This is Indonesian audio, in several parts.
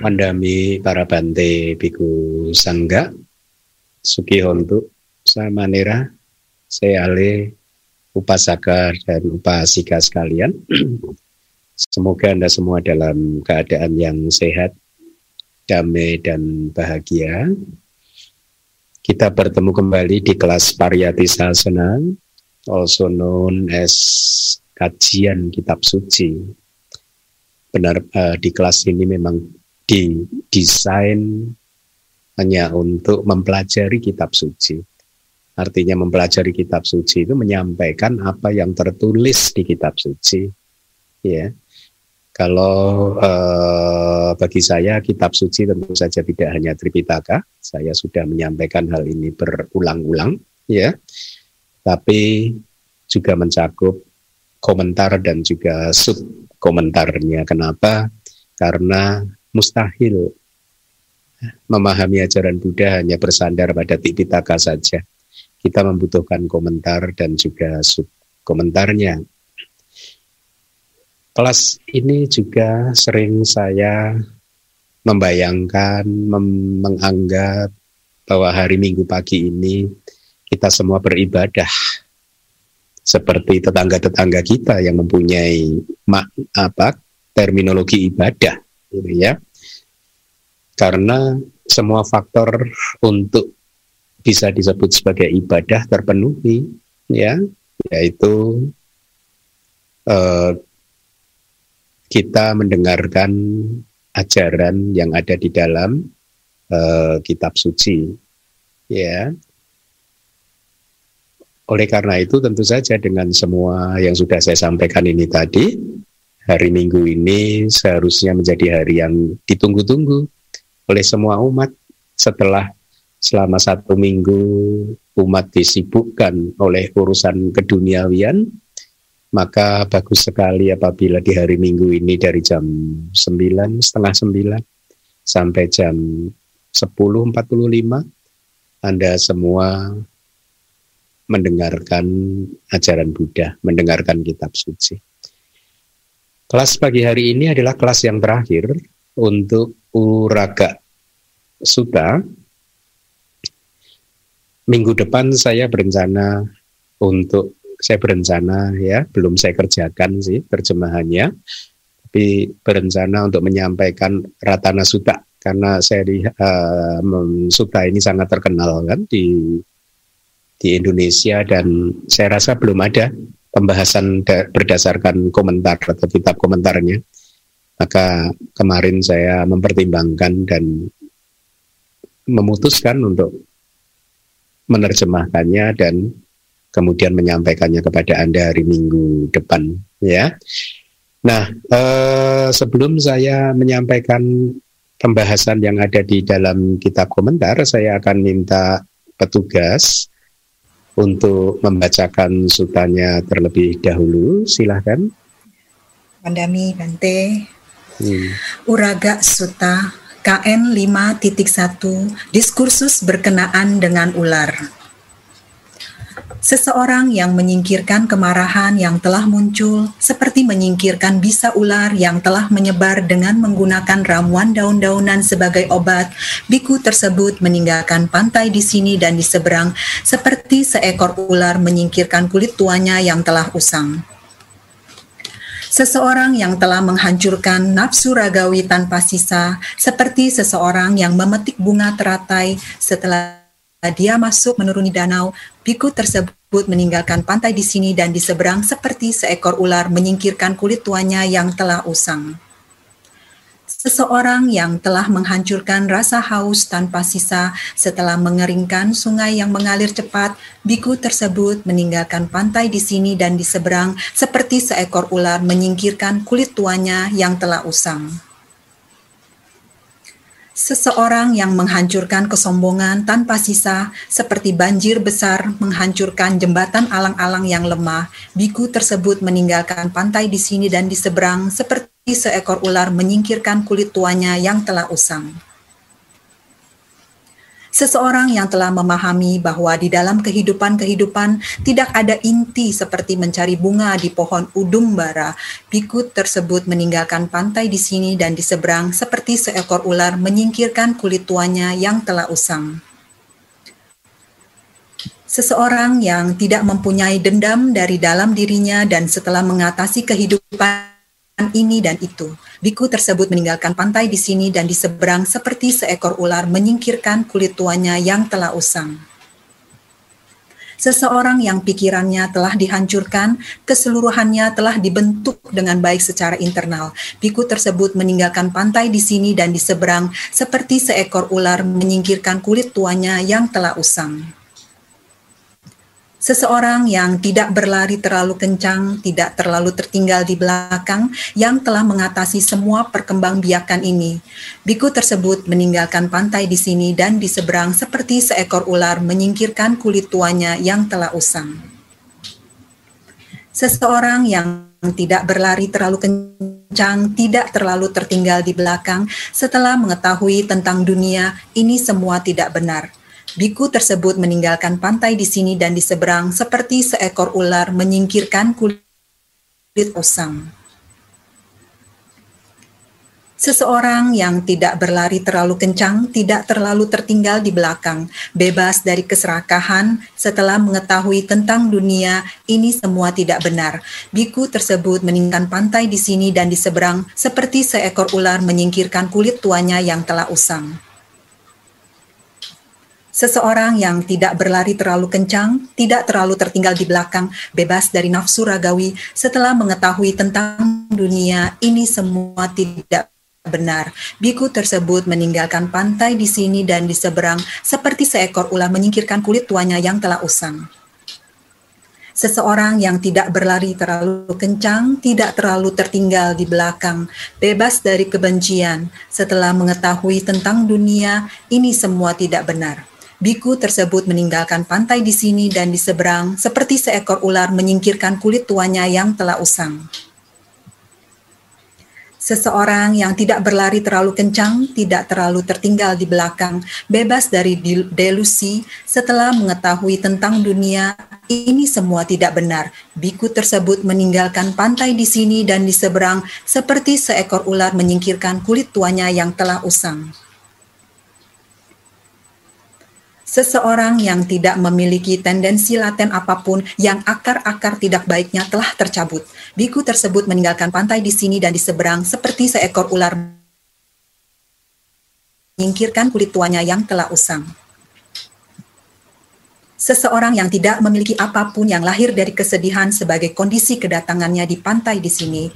Mandami para bante biku sangga Suki Hontu Samanera Seale Upasaka dan Upasika sekalian Semoga Anda semua dalam keadaan yang sehat, damai dan bahagia. Kita bertemu kembali di kelas Pariyati Sasana, also known as kajian kitab suci. Benar uh, di kelas ini memang didesain hanya untuk mempelajari kitab suci. Artinya mempelajari kitab suci itu menyampaikan apa yang tertulis di kitab suci. Ya. Kalau uh, bagi saya kitab suci tentu saja tidak hanya Tripitaka, saya sudah menyampaikan hal ini berulang-ulang, ya. Tapi juga mencakup komentar dan juga sub komentarnya. Kenapa? Karena mustahil memahami ajaran Buddha hanya bersandar pada Tipitaka saja. Kita membutuhkan komentar dan juga sub komentarnya. Kelas ini juga sering saya membayangkan, mem menganggap bahwa hari Minggu pagi ini kita semua beribadah seperti tetangga-tetangga kita yang mempunyai mak, apa terminologi ibadah gitu ya. Karena semua faktor untuk bisa disebut sebagai ibadah terpenuhi ya, yaitu eh, kita mendengarkan ajaran yang ada di dalam eh, kitab suci ya. Oleh karena itu tentu saja dengan semua yang sudah saya sampaikan ini tadi hari Minggu ini seharusnya menjadi hari yang ditunggu-tunggu oleh semua umat setelah selama satu minggu umat disibukkan oleh urusan keduniawian maka bagus sekali apabila di hari minggu ini dari jam 9 setengah 9 sampai jam 10.45 Anda semua mendengarkan ajaran Buddha, mendengarkan kitab suci. Kelas pagi hari ini adalah kelas yang terakhir untuk Uraga Sutta. Minggu depan saya berencana untuk saya berencana ya, belum saya kerjakan sih terjemahannya, tapi berencana untuk menyampaikan Ratana Sutta karena saya di uh, Sutta ini sangat terkenal kan di di Indonesia dan saya rasa belum ada pembahasan berdasarkan komentar atau kitab komentarnya. Maka kemarin saya mempertimbangkan dan memutuskan untuk menerjemahkannya dan kemudian menyampaikannya kepada Anda hari Minggu depan ya. Nah, eh, sebelum saya menyampaikan pembahasan yang ada di dalam kitab komentar, saya akan minta petugas untuk membacakan sutanya terlebih dahulu. Silahkan. Pandami Bante. Hmm. Uraga Suta KN 5.1 Diskursus berkenaan dengan ular. Seseorang yang menyingkirkan kemarahan yang telah muncul, seperti menyingkirkan bisa ular yang telah menyebar dengan menggunakan ramuan daun-daunan sebagai obat, biku tersebut meninggalkan pantai di sini dan di seberang, seperti seekor ular menyingkirkan kulit tuanya yang telah usang. Seseorang yang telah menghancurkan nafsu ragawi tanpa sisa, seperti seseorang yang memetik bunga teratai setelah dia masuk menuruni danau, biku tersebut meninggalkan pantai di sini dan di seberang seperti seekor ular menyingkirkan kulit tuanya yang telah usang. Seseorang yang telah menghancurkan rasa haus tanpa sisa setelah mengeringkan sungai yang mengalir cepat, biku tersebut meninggalkan pantai di sini dan di seberang seperti seekor ular menyingkirkan kulit tuanya yang telah usang. Seseorang yang menghancurkan kesombongan tanpa sisa, seperti banjir besar menghancurkan jembatan alang-alang yang lemah, biku tersebut meninggalkan pantai di sini dan di seberang, seperti seekor ular menyingkirkan kulit tuanya yang telah usang. Seseorang yang telah memahami bahwa di dalam kehidupan-kehidupan tidak ada inti seperti mencari bunga di pohon udung bara, biku tersebut meninggalkan pantai di sini dan di seberang seperti seekor ular menyingkirkan kulit tuanya yang telah usang. Seseorang yang tidak mempunyai dendam dari dalam dirinya dan setelah mengatasi kehidupan ini dan itu. Biku tersebut meninggalkan pantai di sini dan di seberang seperti seekor ular menyingkirkan kulit tuanya yang telah usang. Seseorang yang pikirannya telah dihancurkan, keseluruhannya telah dibentuk dengan baik secara internal. Biku tersebut meninggalkan pantai di sini dan di seberang seperti seekor ular menyingkirkan kulit tuanya yang telah usang. Seseorang yang tidak berlari terlalu kencang, tidak terlalu tertinggal di belakang, yang telah mengatasi semua perkembangbiakan ini. Biku tersebut meninggalkan pantai di sini dan di seberang seperti seekor ular menyingkirkan kulit tuanya yang telah usang. Seseorang yang tidak berlari terlalu kencang, tidak terlalu tertinggal di belakang, setelah mengetahui tentang dunia, ini semua tidak benar Biku tersebut meninggalkan pantai di sini dan di seberang seperti seekor ular menyingkirkan kulit usang. Seseorang yang tidak berlari terlalu kencang, tidak terlalu tertinggal di belakang, bebas dari keserakahan setelah mengetahui tentang dunia, ini semua tidak benar. Biku tersebut meninggalkan pantai di sini dan di seberang seperti seekor ular menyingkirkan kulit tuanya yang telah usang. Seseorang yang tidak berlari terlalu kencang, tidak terlalu tertinggal di belakang, bebas dari nafsu ragawi, setelah mengetahui tentang dunia, ini semua tidak benar. Biku tersebut meninggalkan pantai di sini dan di seberang, seperti seekor ular menyingkirkan kulit tuanya yang telah usang. Seseorang yang tidak berlari terlalu kencang, tidak terlalu tertinggal di belakang, bebas dari kebencian, setelah mengetahui tentang dunia, ini semua tidak benar. Biku tersebut meninggalkan pantai di sini dan di seberang, seperti seekor ular menyingkirkan kulit tuanya yang telah usang. Seseorang yang tidak berlari terlalu kencang, tidak terlalu tertinggal di belakang, bebas dari delusi setelah mengetahui tentang dunia, ini semua tidak benar. Biku tersebut meninggalkan pantai di sini dan di seberang, seperti seekor ular menyingkirkan kulit tuanya yang telah usang. Seseorang yang tidak memiliki tendensi laten apa pun yang akar-akar tidak baiknya telah tercabut. Biku tersebut meninggalkan pantai di sini dan di seberang seperti seekor ular menyingkirkan kulit tuanya yang telah usang. Seseorang yang tidak memiliki apa pun yang lahir dari kesedihan sebagai kondisi kedatangannya di pantai di sini,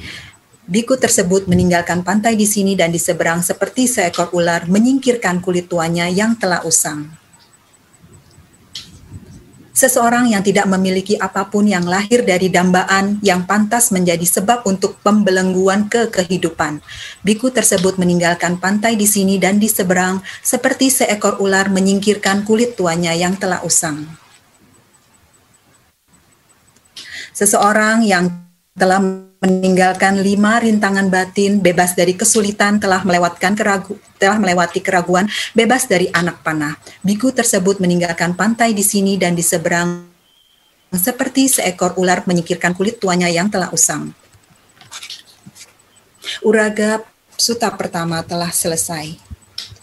Biku tersebut meninggalkan pantai di sini dan di seberang seperti seekor ular menyingkirkan kulit tuanya yang telah usang. Seseorang yang tidak memiliki apa pun yang lahir dari dambaan yang pantas menjadi sebab untuk pembelengguan ke kehidupan. Biku tersebut meninggalkan pantai di sini dan di seberang seperti seekor ular menyingkirkan kulit tuanya yang telah usang. Seseorang yang telah meninggalkan lima rintangan batin, bebas dari kesulitan, telah melewatkan keragu, telah melewati keraguan, bebas dari anak panah. Biku tersebut meninggalkan pantai di sini dan di seberang, seperti seekor ular menyingkirkan kulit tuanya yang telah usang. Uraga suta pertama telah selesai.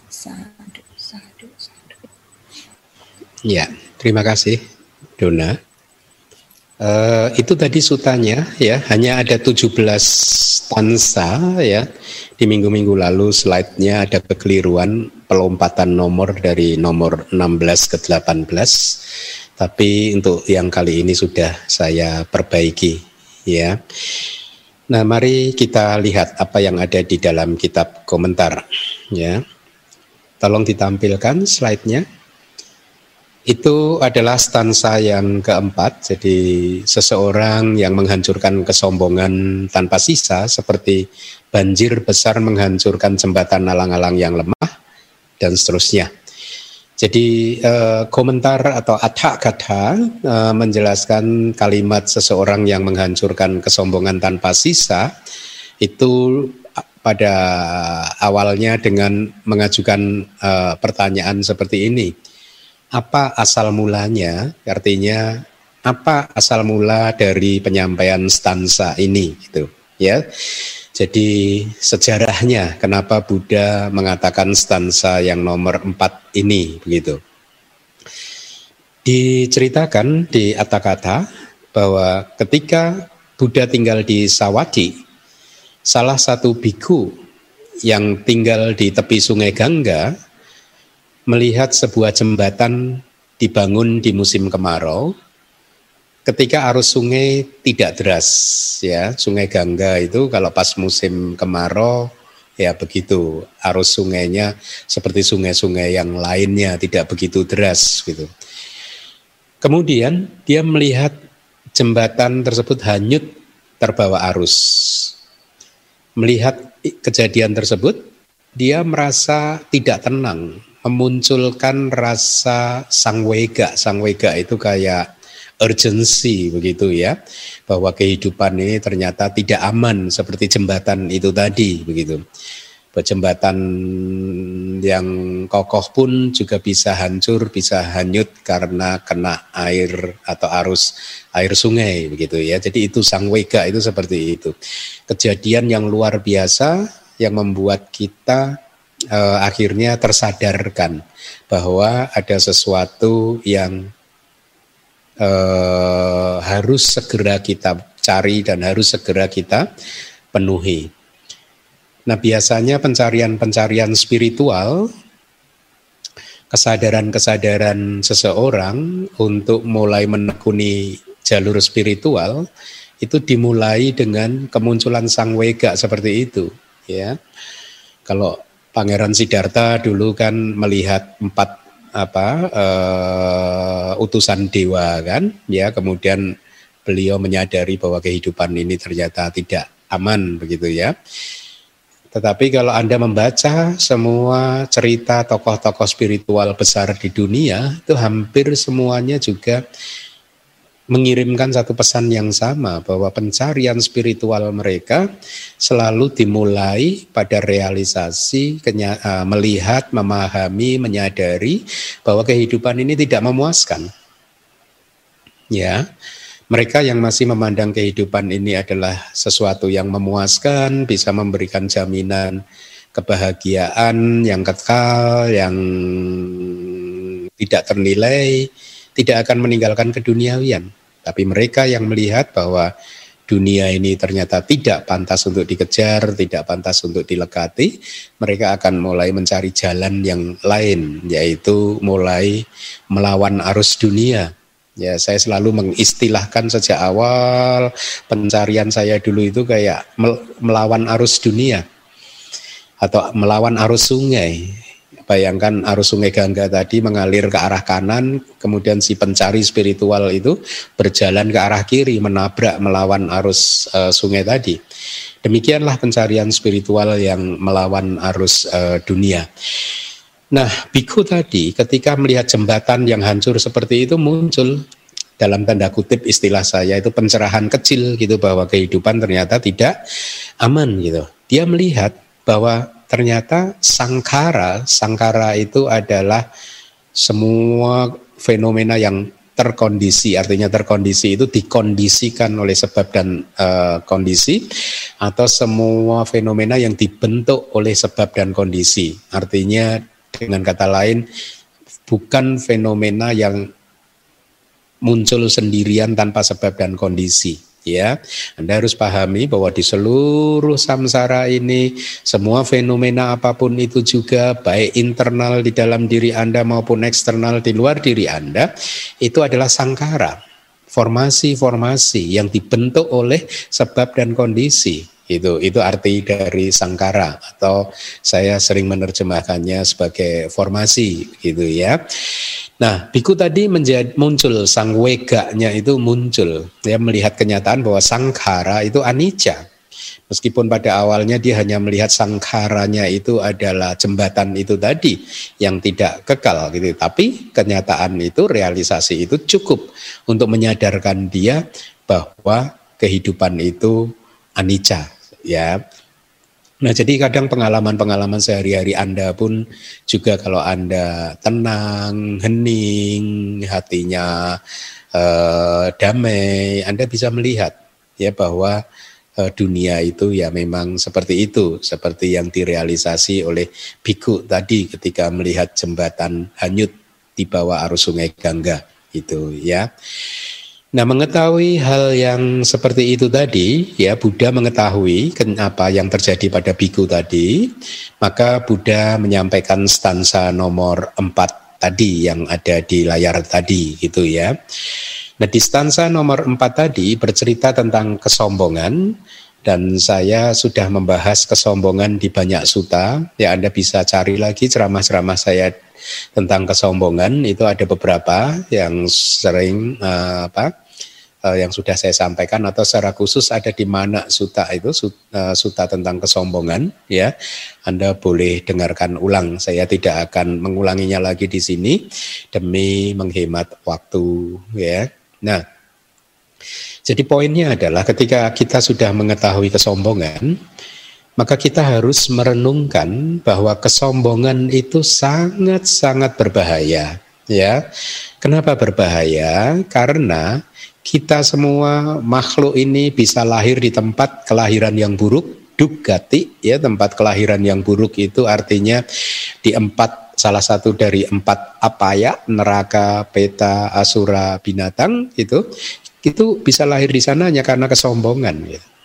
Sadu, sadu, sadu. Ya, terima kasih, Dona. Uh, itu tadi sutanya ya. Hanya ada 17 stansa ya. Di minggu-minggu lalu slide-nya ada kekeliruan pelompatan nomor dari nomor 16 ke 18 tapi untuk yang kali ini sudah saya perbaiki ya. Nah mari kita lihat apa yang ada di dalam kitab komentar ya. Tolong ditampilkan slide-nya itu adalah stansa yang keempat. Jadi seseorang yang menghancurkan kesombongan tanpa sisa seperti banjir besar menghancurkan jembatan alang-alang yang lemah dan seterusnya. Jadi eh, komentar atau atak kata eh, menjelaskan kalimat seseorang yang menghancurkan kesombongan tanpa sisa itu pada awalnya dengan mengajukan eh, pertanyaan seperti ini apa asal mulanya, artinya apa asal mula dari penyampaian stansa ini gitu ya. Jadi sejarahnya kenapa Buddha mengatakan stansa yang nomor empat ini begitu. Diceritakan di Atakata bahwa ketika Buddha tinggal di Sawati, salah satu biku yang tinggal di tepi sungai Gangga melihat sebuah jembatan dibangun di musim kemarau ketika arus sungai tidak deras ya sungai Gangga itu kalau pas musim kemarau ya begitu. Arus sungainya seperti sungai-sungai yang lainnya tidak begitu deras gitu. Kemudian dia melihat jembatan tersebut hanyut terbawa arus. Melihat kejadian tersebut dia merasa tidak tenang memunculkan rasa sangwega. Sangwega itu kayak urgency begitu ya. Bahwa kehidupan ini ternyata tidak aman seperti jembatan itu tadi begitu. Jembatan yang kokoh pun juga bisa hancur bisa hanyut karena kena air atau arus air sungai begitu ya. Jadi itu sang wega itu seperti itu. Kejadian yang luar biasa yang membuat kita eh, akhirnya tersadarkan bahwa ada sesuatu yang eh, harus segera kita cari dan harus segera kita penuhi. Nah, biasanya pencarian-pencarian spiritual, kesadaran-kesadaran seseorang untuk mulai menekuni jalur spiritual itu dimulai dengan kemunculan sang wega seperti itu, ya. Kalau Pangeran Siddhartha dulu kan melihat empat apa uh, utusan dewa kan ya. Kemudian beliau menyadari bahwa kehidupan ini ternyata tidak aman begitu ya. Tetapi kalau Anda membaca semua cerita tokoh-tokoh spiritual besar di dunia itu hampir semuanya juga mengirimkan satu pesan yang sama bahwa pencarian spiritual mereka selalu dimulai pada realisasi uh, melihat, memahami, menyadari bahwa kehidupan ini tidak memuaskan. Ya. Mereka yang masih memandang kehidupan ini adalah sesuatu yang memuaskan, bisa memberikan jaminan kebahagiaan yang kekal, yang tidak ternilai, tidak akan meninggalkan keduniawian. Tapi mereka yang melihat bahwa dunia ini ternyata tidak pantas untuk dikejar, tidak pantas untuk dilekati, mereka akan mulai mencari jalan yang lain, yaitu mulai melawan arus dunia. Ya, saya selalu mengistilahkan sejak awal pencarian saya dulu itu kayak melawan arus dunia atau melawan arus sungai. Bayangkan arus sungai Gangga tadi mengalir ke arah kanan, kemudian si pencari spiritual itu berjalan ke arah kiri, menabrak melawan arus uh, sungai tadi. Demikianlah pencarian spiritual yang melawan arus uh, dunia. Nah, biku tadi ketika melihat jembatan yang hancur seperti itu muncul dalam tanda kutip istilah saya itu pencerahan kecil gitu bahwa kehidupan ternyata tidak aman gitu. Dia melihat bahwa ternyata sangkara, sangkara itu adalah semua fenomena yang terkondisi, artinya terkondisi itu dikondisikan oleh sebab dan uh, kondisi, atau semua fenomena yang dibentuk oleh sebab dan kondisi. Artinya dengan kata lain, bukan fenomena yang muncul sendirian tanpa sebab dan kondisi ya. Anda harus pahami bahwa di seluruh samsara ini semua fenomena apa pun itu juga baik internal di dalam diri Anda maupun eksternal di luar diri Anda itu adalah sangkara. Formasi-formasi yang dibentuk oleh sebab dan kondisi itu itu arti dari sangkara atau saya sering menerjemahkannya sebagai formasi gitu ya. Nah, biku tadi menjadi muncul sang weganya itu muncul. Dia melihat kenyataan bahwa sangkara itu anicca. Meskipun pada awalnya dia hanya melihat sangkaranya itu adalah jembatan itu tadi yang tidak kekal gitu. Tapi kenyataan itu realisasi itu cukup untuk menyadarkan dia bahwa kehidupan itu anicca ya. Nah, jadi kadang pengalaman-pengalaman sehari-hari Anda pun juga kalau Anda tenang, hening, hatinya eh, damai, Anda bisa melihat ya bahwa eh, dunia itu ya memang seperti itu, seperti yang direalisasi oleh biku tadi ketika melihat jembatan hanyut di bawah arus sungai Gangga itu ya. Nah, mengetahui hal yang seperti itu tadi, ya Buddha mengetahui apa yang terjadi pada biku tadi, maka Buddha menyampaikan stansa nomor 4 tadi yang ada di layar tadi gitu ya. Nah, di stansa nomor 4 tadi bercerita tentang kesombongan dan saya sudah membahas kesombongan di banyak suta. Ya Anda bisa cari lagi ceramah-ceramah saya tentang kesombongan itu ada beberapa yang sering uh, apa uh, yang sudah saya sampaikan atau secara khusus ada di mana suta itu uh, suta tentang kesombongan ya. Anda boleh dengarkan ulang saya tidak akan mengulanginya lagi di sini demi menghemat waktu ya. Nah jadi poinnya adalah ketika kita sudah mengetahui kesombongan maka kita harus merenungkan bahwa kesombongan itu sangat-sangat berbahaya ya. Kenapa berbahaya? Karena kita semua makhluk ini bisa lahir di tempat kelahiran yang buruk, dugati ya, tempat kelahiran yang buruk itu artinya di empat salah satu dari empat apa ya neraka, peta, asura, binatang itu itu bisa lahir di sana hanya karena kesombongan gitu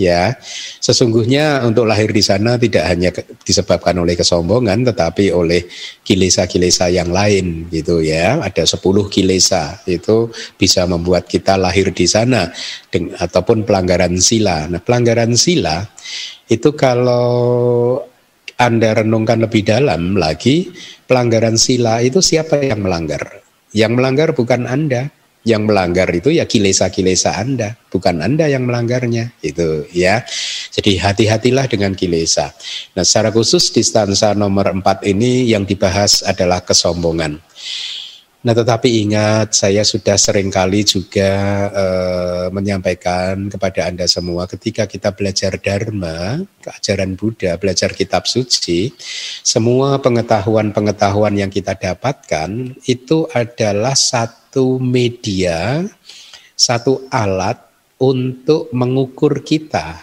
ya sesungguhnya untuk lahir di sana tidak hanya disebabkan oleh kesombongan tetapi oleh kilesa-kilesa yang lain gitu ya. Ada 10 kilesa itu bisa membuat kita lahir di sana ataupun pelanggaran sila. Nah pelanggaran sila itu kalau anda renungkan lebih dalam lagi pelanggaran sila itu siapa yang melanggar? Yang melanggar bukan Anda yang melanggar itu ya kilesa-kilesa Anda, bukan Anda yang melanggarnya. Itu ya. Jadi hati-hatilah dengan kilesa. Nah, secara khusus di stansa nomor 4 ini yang dibahas adalah kesombongan. Nah, tetapi ingat, saya sudah sering kali juga eh, menyampaikan kepada Anda semua ketika kita belajar Dharma, keajaran Buddha, belajar kitab suci, semua pengetahuan-pengetahuan yang kita dapatkan itu adalah satu media, satu alat untuk mengukur kita.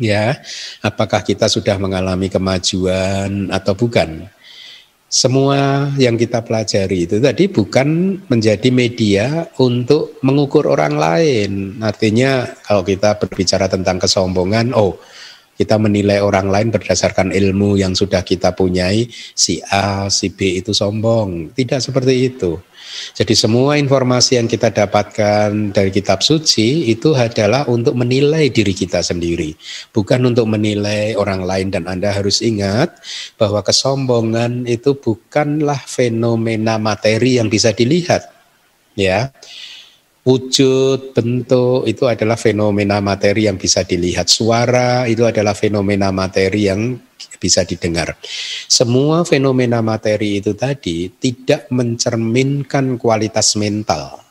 Ya, apakah kita sudah mengalami kemajuan atau bukan? Semua yang kita pelajari itu tadi bukan menjadi media untuk mengukur orang lain. Artinya kalau kita berbicara tentang kesombongan, oh kita menilai orang lain berdasarkan ilmu yang sudah kita punyai, si A, si B itu sombong. Tidak seperti itu. Jadi semua informasi yang kita dapatkan dari kitab suci itu adalah untuk menilai diri kita sendiri, bukan untuk menilai orang lain dan Anda harus ingat bahwa kesombongan itu bukanlah fenomena materi yang bisa dilihat. Ya. Wujud, bentuk itu adalah fenomena materi yang bisa dilihat. Suara itu adalah fenomena materi yang bisa didengar. Semua fenomena materi itu tadi tidak mencerminkan kualitas mental.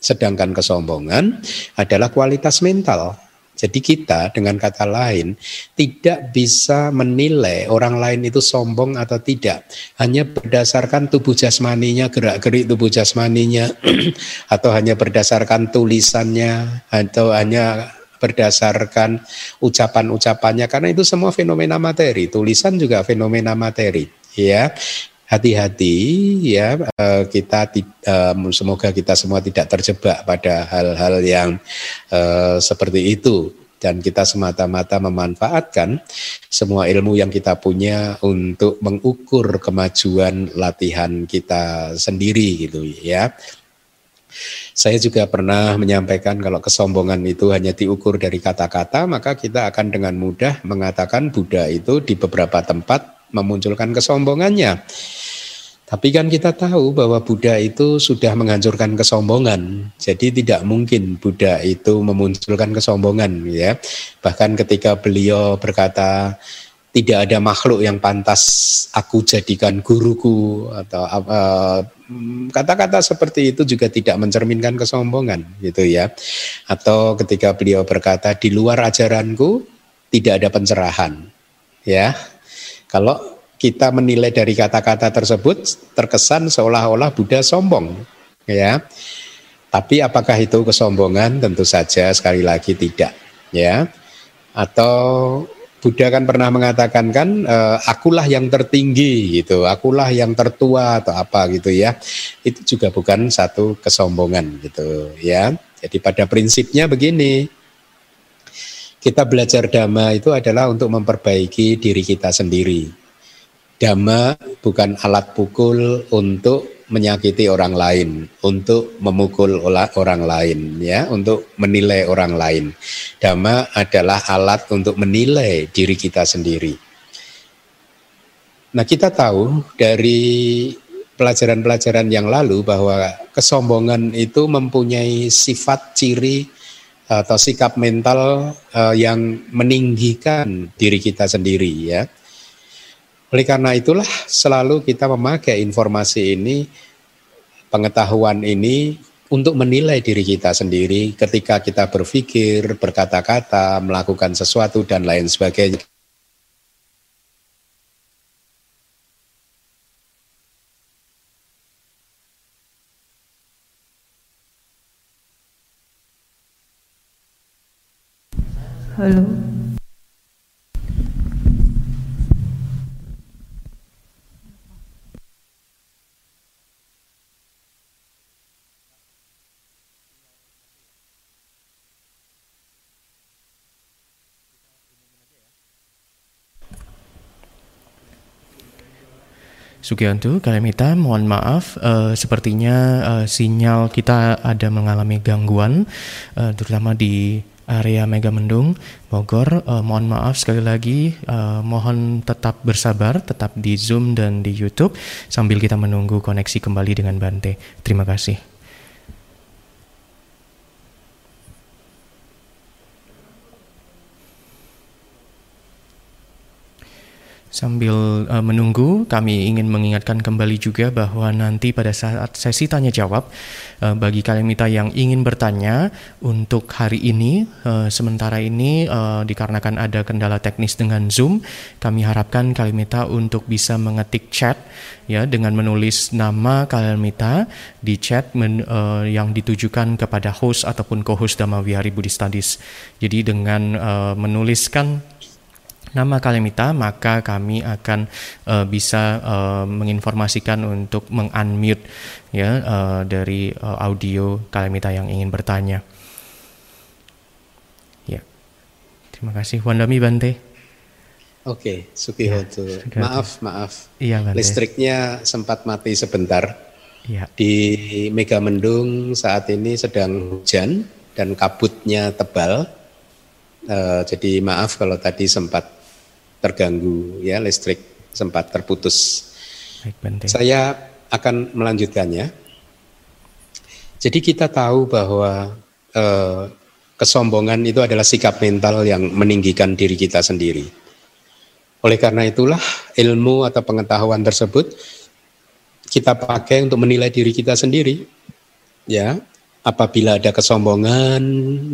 Sedangkan kesombongan adalah kualitas mental. Jadi kita dengan kata lain tidak bisa menilai orang lain itu sombong atau tidak. Hanya berdasarkan tubuh jasmaninya, gerak-gerik tubuh jasmaninya atau hanya berdasarkan tulisannya atau hanya berdasarkan ucapan-ucapannya. Karena itu semua fenomena materi. Tulisan juga fenomena materi ya hati-hati ya eh, kita eh, semoga kita semua tidak terjebak pada hal-hal yang eh, seperti itu dan kita semata-mata memanfaatkan semua ilmu yang kita punya untuk mengukur kemajuan latihan kita sendiri gitu ya saya juga pernah menyampaikan kalau kesombongan itu hanya diukur dari kata-kata, maka kita akan dengan mudah mengatakan Buddha itu di beberapa tempat memunculkan kesombongannya. Tapi kan kita tahu bahwa Buddha itu sudah menghancurkan kesombongan. Jadi tidak mungkin Buddha itu memunculkan kesombongan ya. Bahkan ketika beliau berkata tidak ada makhluk yang pantas aku jadikan guruku atau uh, kata-kata seperti itu juga tidak mencerminkan kesombongan gitu ya atau ketika beliau berkata di luar ajaranku tidak ada pencerahan. Ya. Kalau kita menilai dari kata-kata tersebut terkesan seolah-olah Buddha sombong, ya. Tapi apakah itu kesombongan? Tentu saja sekali lagi tidak, ya. Atau Buddha kan pernah mengatakan kan e, akulah yang tertinggi gitu, akulah yang tertua atau apa gitu ya. Itu juga bukan satu kesombongan gitu ya. Jadi pada prinsipnya begini. Kita belajar dhamma itu adalah untuk memperbaiki diri kita sendiri. Dhamma bukan alat pukul untuk menyakiti orang lain, untuk memukul orang lain, ya, untuk menilai orang lain. Dhamma adalah alat untuk menilai diri kita sendiri. Nah, kita tahu dari pelajaran-pelajaran yang lalu bahwa kesombongan itu mempunyai sifat ciri atau sikap mental uh, yang meninggikan diri kita sendiri ya oleh karena itulah selalu kita memakai informasi ini, pengetahuan ini untuk menilai diri kita sendiri ketika kita berpikir, berkata-kata, melakukan sesuatu dan lain sebagainya. Halo. Sugianto, Kalemita, mohon maaf, uh, sepertinya uh, sinyal kita ada mengalami gangguan, uh, terutama di area Megamendung, Bogor. Uh, mohon maaf sekali lagi, uh, mohon tetap bersabar, tetap di Zoom dan di YouTube sambil kita menunggu koneksi kembali dengan Bante. Terima kasih. Sambil uh, menunggu, kami ingin mengingatkan kembali juga bahwa nanti pada saat sesi tanya jawab, uh, bagi kalian mita yang ingin bertanya untuk hari ini, uh, sementara ini uh, dikarenakan ada kendala teknis dengan Zoom, kami harapkan kalian mita untuk bisa mengetik chat ya dengan menulis nama kalian mita di chat men, uh, yang ditujukan kepada host ataupun co-host Dhamma Wihari Buddhist Studies. Jadi dengan uh, menuliskan nama Kalimita, maka kami akan uh, bisa uh, menginformasikan untuk mengunmute ya uh, dari uh, audio Kalimita yang ingin bertanya. Ya, terima kasih Wandami Bante. Oke, Sukihoto. Ya, maaf, maaf. Iya, Bante. Listriknya sempat mati sebentar. Ya. Di Megamendung saat ini sedang hujan dan kabutnya tebal. Uh, jadi maaf kalau tadi sempat terganggu ya listrik sempat terputus. Baik, Saya akan melanjutkannya. Jadi kita tahu bahwa eh, kesombongan itu adalah sikap mental yang meninggikan diri kita sendiri. Oleh karena itulah ilmu atau pengetahuan tersebut kita pakai untuk menilai diri kita sendiri. Ya, apabila ada kesombongan,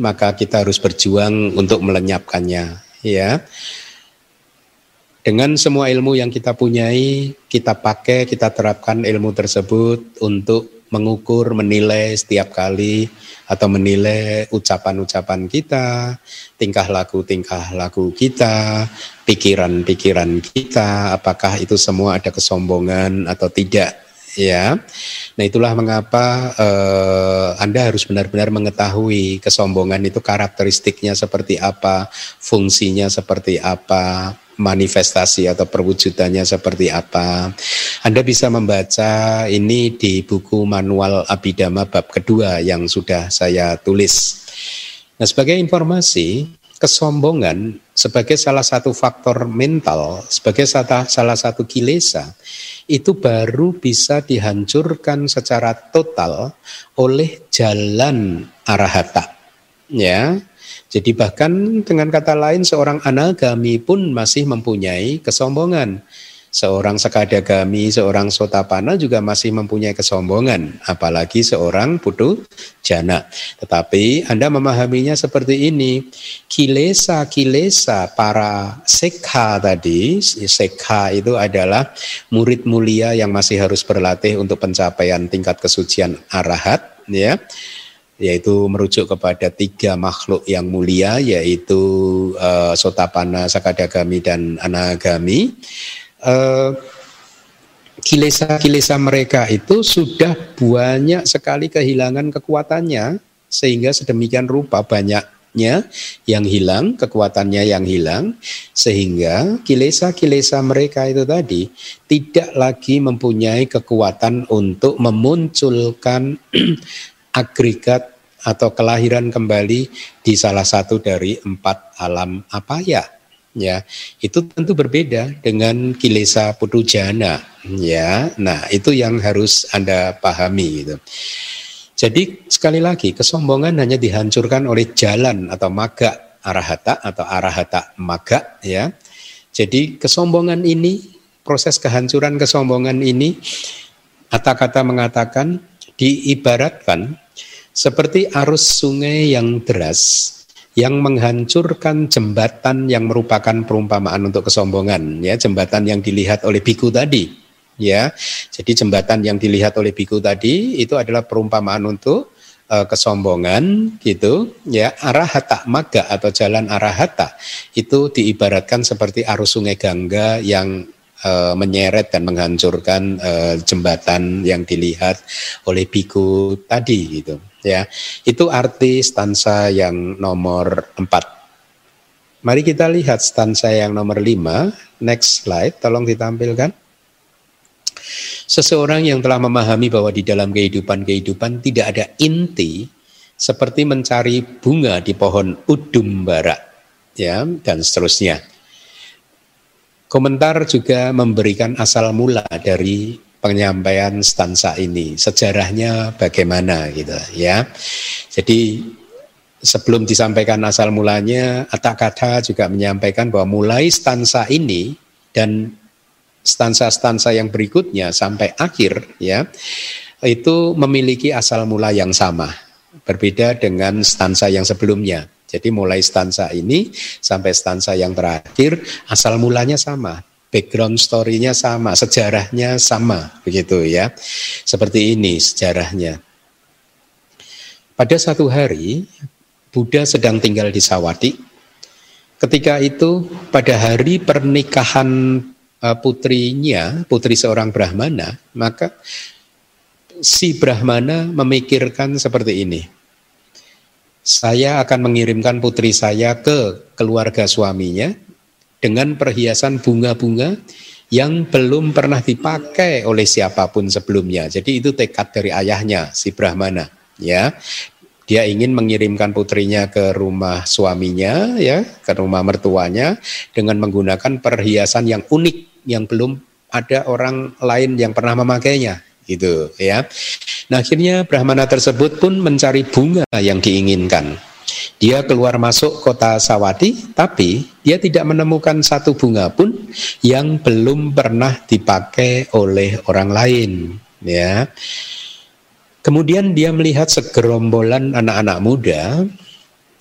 maka kita harus berjuang untuk melenyapkannya, ya. Dengan semua ilmu yang kita punyai, kita pakai, kita terapkan ilmu tersebut untuk mengukur, menilai setiap kali atau menilai ucapan-ucapan kita, tingkah laku-tingkah laku kita, pikiran-pikiran kita, apakah itu semua ada kesombongan atau tidak ya. Nah itulah mengapa eh, Anda harus benar-benar mengetahui kesombongan itu karakteristiknya seperti apa, fungsinya seperti apa, manifestasi atau perwujudannya seperti apa. Anda bisa membaca ini di buku manual Abhidhamma bab kedua yang sudah saya tulis. Nah, sebagai informasi, kesombongan sebagai salah satu faktor mental, sebagai salah satu kilesa, itu baru bisa dihancurkan secara total oleh jalan arahata. Ya, jadi bahkan dengan kata lain seorang anagami pun masih mempunyai kesombongan. Seorang sekadagami, seorang sotapana juga masih mempunyai kesombongan, apalagi seorang putu jana. Tetapi Anda memahaminya seperti ini, kilesa-kilesa para sekha tadi, sekha itu adalah murid mulia yang masih harus berlatih untuk pencapaian tingkat kesucian arahat, ya yaitu merujuk kepada tiga makhluk yang mulia yaitu uh, Sotapana, Sakadagami dan Anagami. Kilesa-kilesa mereka itu sudah banyak sekali kehilangan kekuatannya sehingga sedemikian rupa banyaknya yang hilang, kekuatannya yang hilang sehingga kilesa-kilesa mereka itu tadi tidak lagi mempunyai kekuatan untuk memunculkan agregat atau kelahiran kembali di salah satu dari empat alam apa ya? Ya itu tentu berbeda dengan kilesa putujana ya. Nah itu yang harus anda pahami gitu. Jadi sekali lagi kesombongan hanya dihancurkan oleh jalan atau maga arahata atau arahata maga ya. Jadi kesombongan ini proses kehancuran kesombongan ini kata-kata mengatakan diibaratkan seperti arus sungai yang deras yang menghancurkan jembatan yang merupakan perumpamaan untuk kesombongan ya jembatan yang dilihat oleh biku tadi ya. Jadi jembatan yang dilihat oleh biku tadi itu adalah perumpamaan untuk uh, kesombongan gitu ya. Arahata maga atau jalan arahata itu diibaratkan seperti arus sungai Gangga yang uh, menyeret dan menghancurkan uh, jembatan yang dilihat oleh biku tadi gitu ya. Itu arti stansa yang nomor 4. Mari kita lihat stansa yang nomor 5. Next slide, tolong ditampilkan. Seseorang yang telah memahami bahwa di dalam kehidupan-kehidupan tidak ada inti seperti mencari bunga di pohon udumbara ya dan seterusnya. Komentar juga memberikan asal mula dari penyampaian stansa ini, sejarahnya bagaimana gitu ya. Jadi sebelum disampaikan asal mulanya, Atakata juga menyampaikan bahwa mulai stansa ini dan stansa-stansa yang berikutnya sampai akhir ya itu memiliki asal mula yang sama, berbeda dengan stansa yang sebelumnya. Jadi mulai stansa ini sampai stansa yang terakhir asal mulanya sama, background story-nya sama, sejarahnya sama, begitu ya. Seperti ini sejarahnya. Pada satu hari, Buddha sedang tinggal di Sawati. Ketika itu, pada hari pernikahan e, putrinya, putri seorang Brahmana, maka si Brahmana memikirkan seperti ini. Saya akan mengirimkan putri saya ke keluarga suaminya dengan perhiasan bunga-bunga yang belum pernah dipakai oleh siapa pun sebelumnya. Jadi itu tekad dari ayahnya si Brahmana, ya. Dia ingin mengirimkan putrinya ke rumah suaminya, ya, ke rumah mertuanya dengan menggunakan perhiasan yang unik yang belum ada orang lain yang pernah memakainya, gitu, ya. Nah, akhirnya Brahmana tersebut pun mencari bunga yang diinginkan dia keluar masuk kota Sawati, tapi dia tidak menemukan satu bunga pun yang belum pernah dipakai oleh orang lain. Ya. Kemudian dia melihat segerombolan anak-anak muda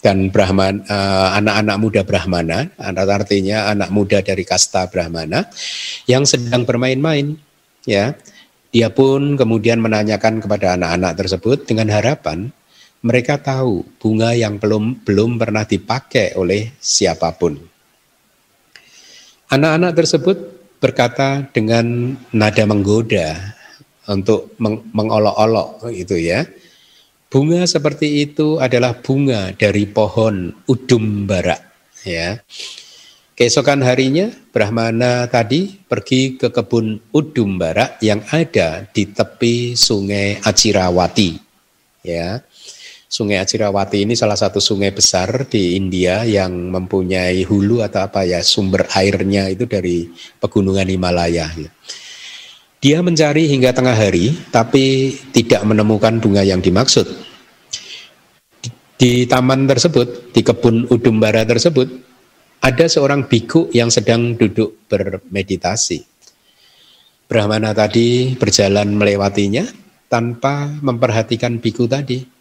dan Brahman uh, anak-anak muda Brahmana, artinya anak muda dari kasta Brahmana yang sedang bermain-main. Ya, dia pun kemudian menanyakan kepada anak-anak tersebut dengan harapan mereka tahu bunga yang belum belum pernah dipakai oleh siapa pun. Anak-anak tersebut berkata dengan nada menggoda untuk meng mengolok-olok itu ya. Bunga seperti itu adalah bunga dari pohon udum barak ya. Keesokan harinya Brahmana tadi pergi ke kebun udum barak yang ada di tepi sungai Acirawati ya. Sungai Acirawati ini salah satu sungai besar di India yang mempunyai hulu atau apa ya sumber airnya itu dari pegunungan Himalaya. Ya. Dia mencari hingga tengah hari tapi tidak menemukan bunga yang dimaksud. Di taman tersebut, di kebun Udumbara tersebut, ada seorang biku yang sedang duduk bermeditasi. Brahmana tadi berjalan melewatinya tanpa memperhatikan biku tadi.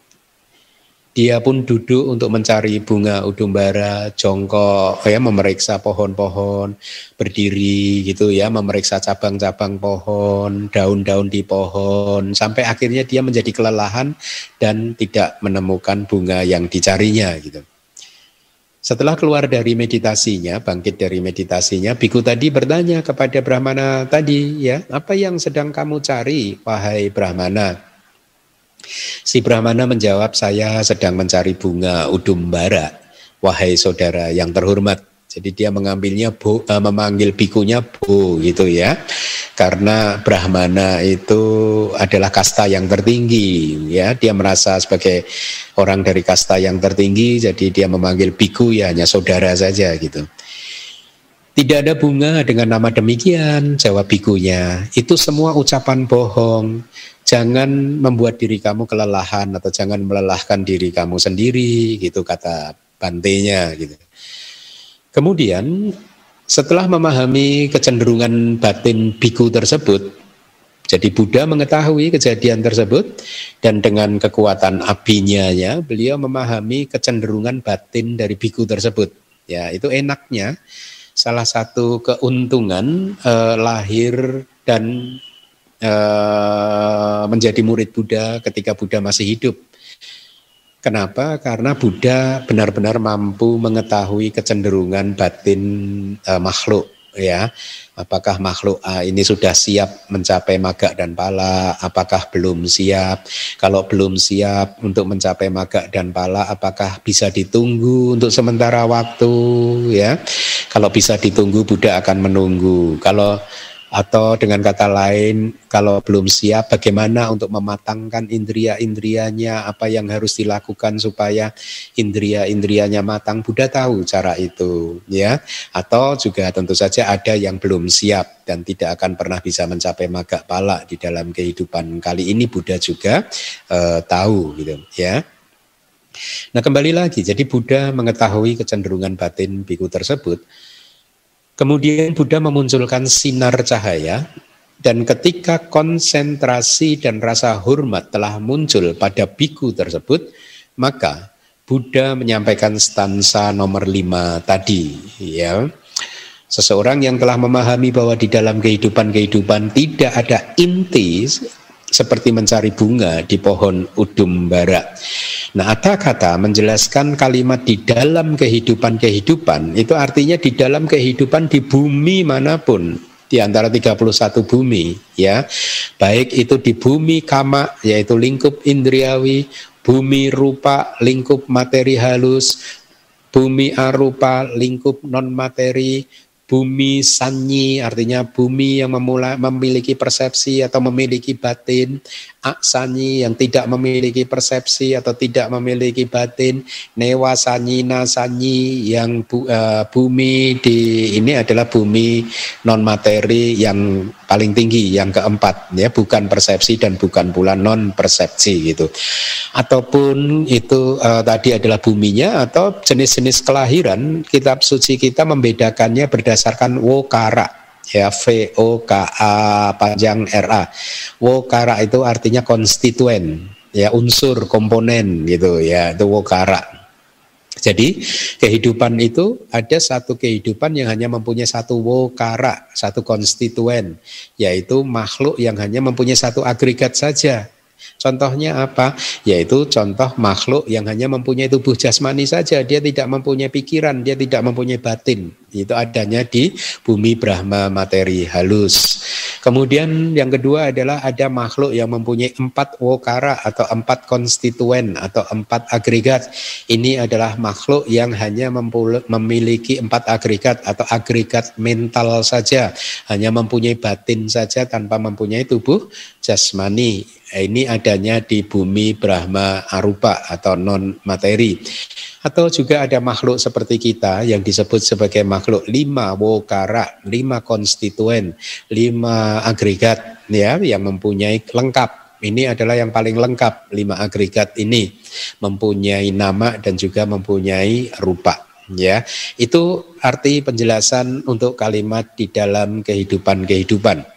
Dia pun duduk untuk mencari bunga udumbara, jongkok, ya memeriksa pohon-pohon, berdiri gitu ya, memeriksa cabang-cabang pohon, daun-daun di pohon, sampai akhirnya dia menjadi kelelahan dan tidak menemukan bunga yang dicarinya gitu. Setelah keluar dari meditasinya, bangkit dari meditasinya, biku tadi bertanya kepada Brahmana tadi, ya, apa yang sedang kamu cari, wahai Brahmana? Si Brahmana menjawab, saya sedang mencari bunga udumbara, wahai saudara yang terhormat. Jadi dia mengambilnya bo, uh, memanggil bikunya bo gitu ya. Karena Brahmana itu adalah kasta yang tertinggi ya. Dia merasa sebagai orang dari kasta yang tertinggi jadi dia memanggil biku ya hanya saudara saja gitu. Tidak ada bunga dengan nama demikian, jawab bikunya. Itu semua ucapan bohong jangan membuat diri kamu kelelahan atau jangan melelahkan diri kamu sendiri gitu kata bantenya gitu. Kemudian setelah memahami kecenderungan batin biku tersebut, jadi Buddha mengetahui kejadian tersebut dan dengan kekuatan abinya ya, beliau memahami kecenderungan batin dari biku tersebut. Ya, itu enaknya salah satu keuntungan eh, lahir dan Eh, menjadi murid Buddha ketika Buddha masih hidup. Kenapa? Karena Buddha benar-benar mampu mengetahui kecenderungan batin uh, makhluk ya. Apakah makhluk A ini sudah siap mencapai maga dan pala? Apakah belum siap? Kalau belum siap untuk mencapai maga dan pala, apakah bisa ditunggu untuk sementara waktu ya? Kalau bisa ditunggu, Buddha akan menunggu. Kalau atau dengan kata lain, kalau belum siap, bagaimana untuk mematangkan indria-indrianya, apa yang harus dilakukan supaya indria-indrianya matang? Buddha tahu cara itu, ya. Atau juga tentu saja ada yang belum siap dan tidak akan pernah bisa mencapai maga pala di dalam kehidupan kali ini. Buddha juga uh, tahu, gitu, ya. Nah kembali lagi, jadi Buddha mengetahui kecenderungan batin biku tersebut Kemudian Buddha memunculkan sinar cahaya dan ketika konsentrasi dan rasa hormat telah muncul pada biku tersebut, maka Buddha menyampaikan stansa nomor lima tadi, ya. Seseorang yang telah memahami bahwa di dalam kehidupan-kehidupan tidak ada inti seperti mencari bunga di pohon udumbara. Nah, ada kata menjelaskan kalimat di dalam kehidupan-kehidupan itu artinya di dalam kehidupan di bumi mana pun di antara 31 bumi ya. Baik itu di bumi kama yaitu lingkup indriawi, bumi rupa lingkup materi halus, bumi arupa lingkup non materi, bumi sanyi artinya bumi yang memulai memiliki persepsi atau memiliki batin aksani yang tidak memiliki persepsi atau tidak memiliki batin newa sanyi nasanyi yang bu, uh, bumi di ini adalah bumi non materi yang paling tinggi yang keempat ya bukan persepsi dan bukan pula non persepsi gitu. Ataupun itu uh, tadi adalah buminya atau jenis-jenis kelahiran kitab suci kita membedakannya berdasarkan wokara ya V O K A panjang R A. Wokara itu artinya konstituen, ya unsur komponen gitu ya, itu wokara. Jadi kehidupan itu ada satu kehidupan yang hanya mempunyai satu wokara, satu konstituen, yaitu makhluk yang hanya mempunyai satu agregat saja. Contohnya apa? Yaitu contoh makhluk yang hanya mempunyai tubuh jasmani saja, dia tidak mempunyai pikiran, dia tidak mempunyai batin. Itu adanya di bumi Brahma materi halus. Kemudian yang kedua adalah ada makhluk yang mempunyai empat wokara atau empat konstituen atau empat agregat. Ini adalah makhluk yang hanya memiliki empat agregat atau agregat mental saja, hanya mempunyai batin saja tanpa mempunyai tubuh jasmani. Ini adanya di bumi Brahma Arupa atau non materi. Atau juga ada makhluk seperti kita yang disebut sebagai makhluk lima wokara, lima konstituen, lima agregat ya yang mempunyai lengkap. Ini adalah yang paling lengkap lima agregat ini mempunyai nama dan juga mempunyai rupa ya. Itu arti penjelasan untuk kalimat di dalam kehidupan-kehidupan.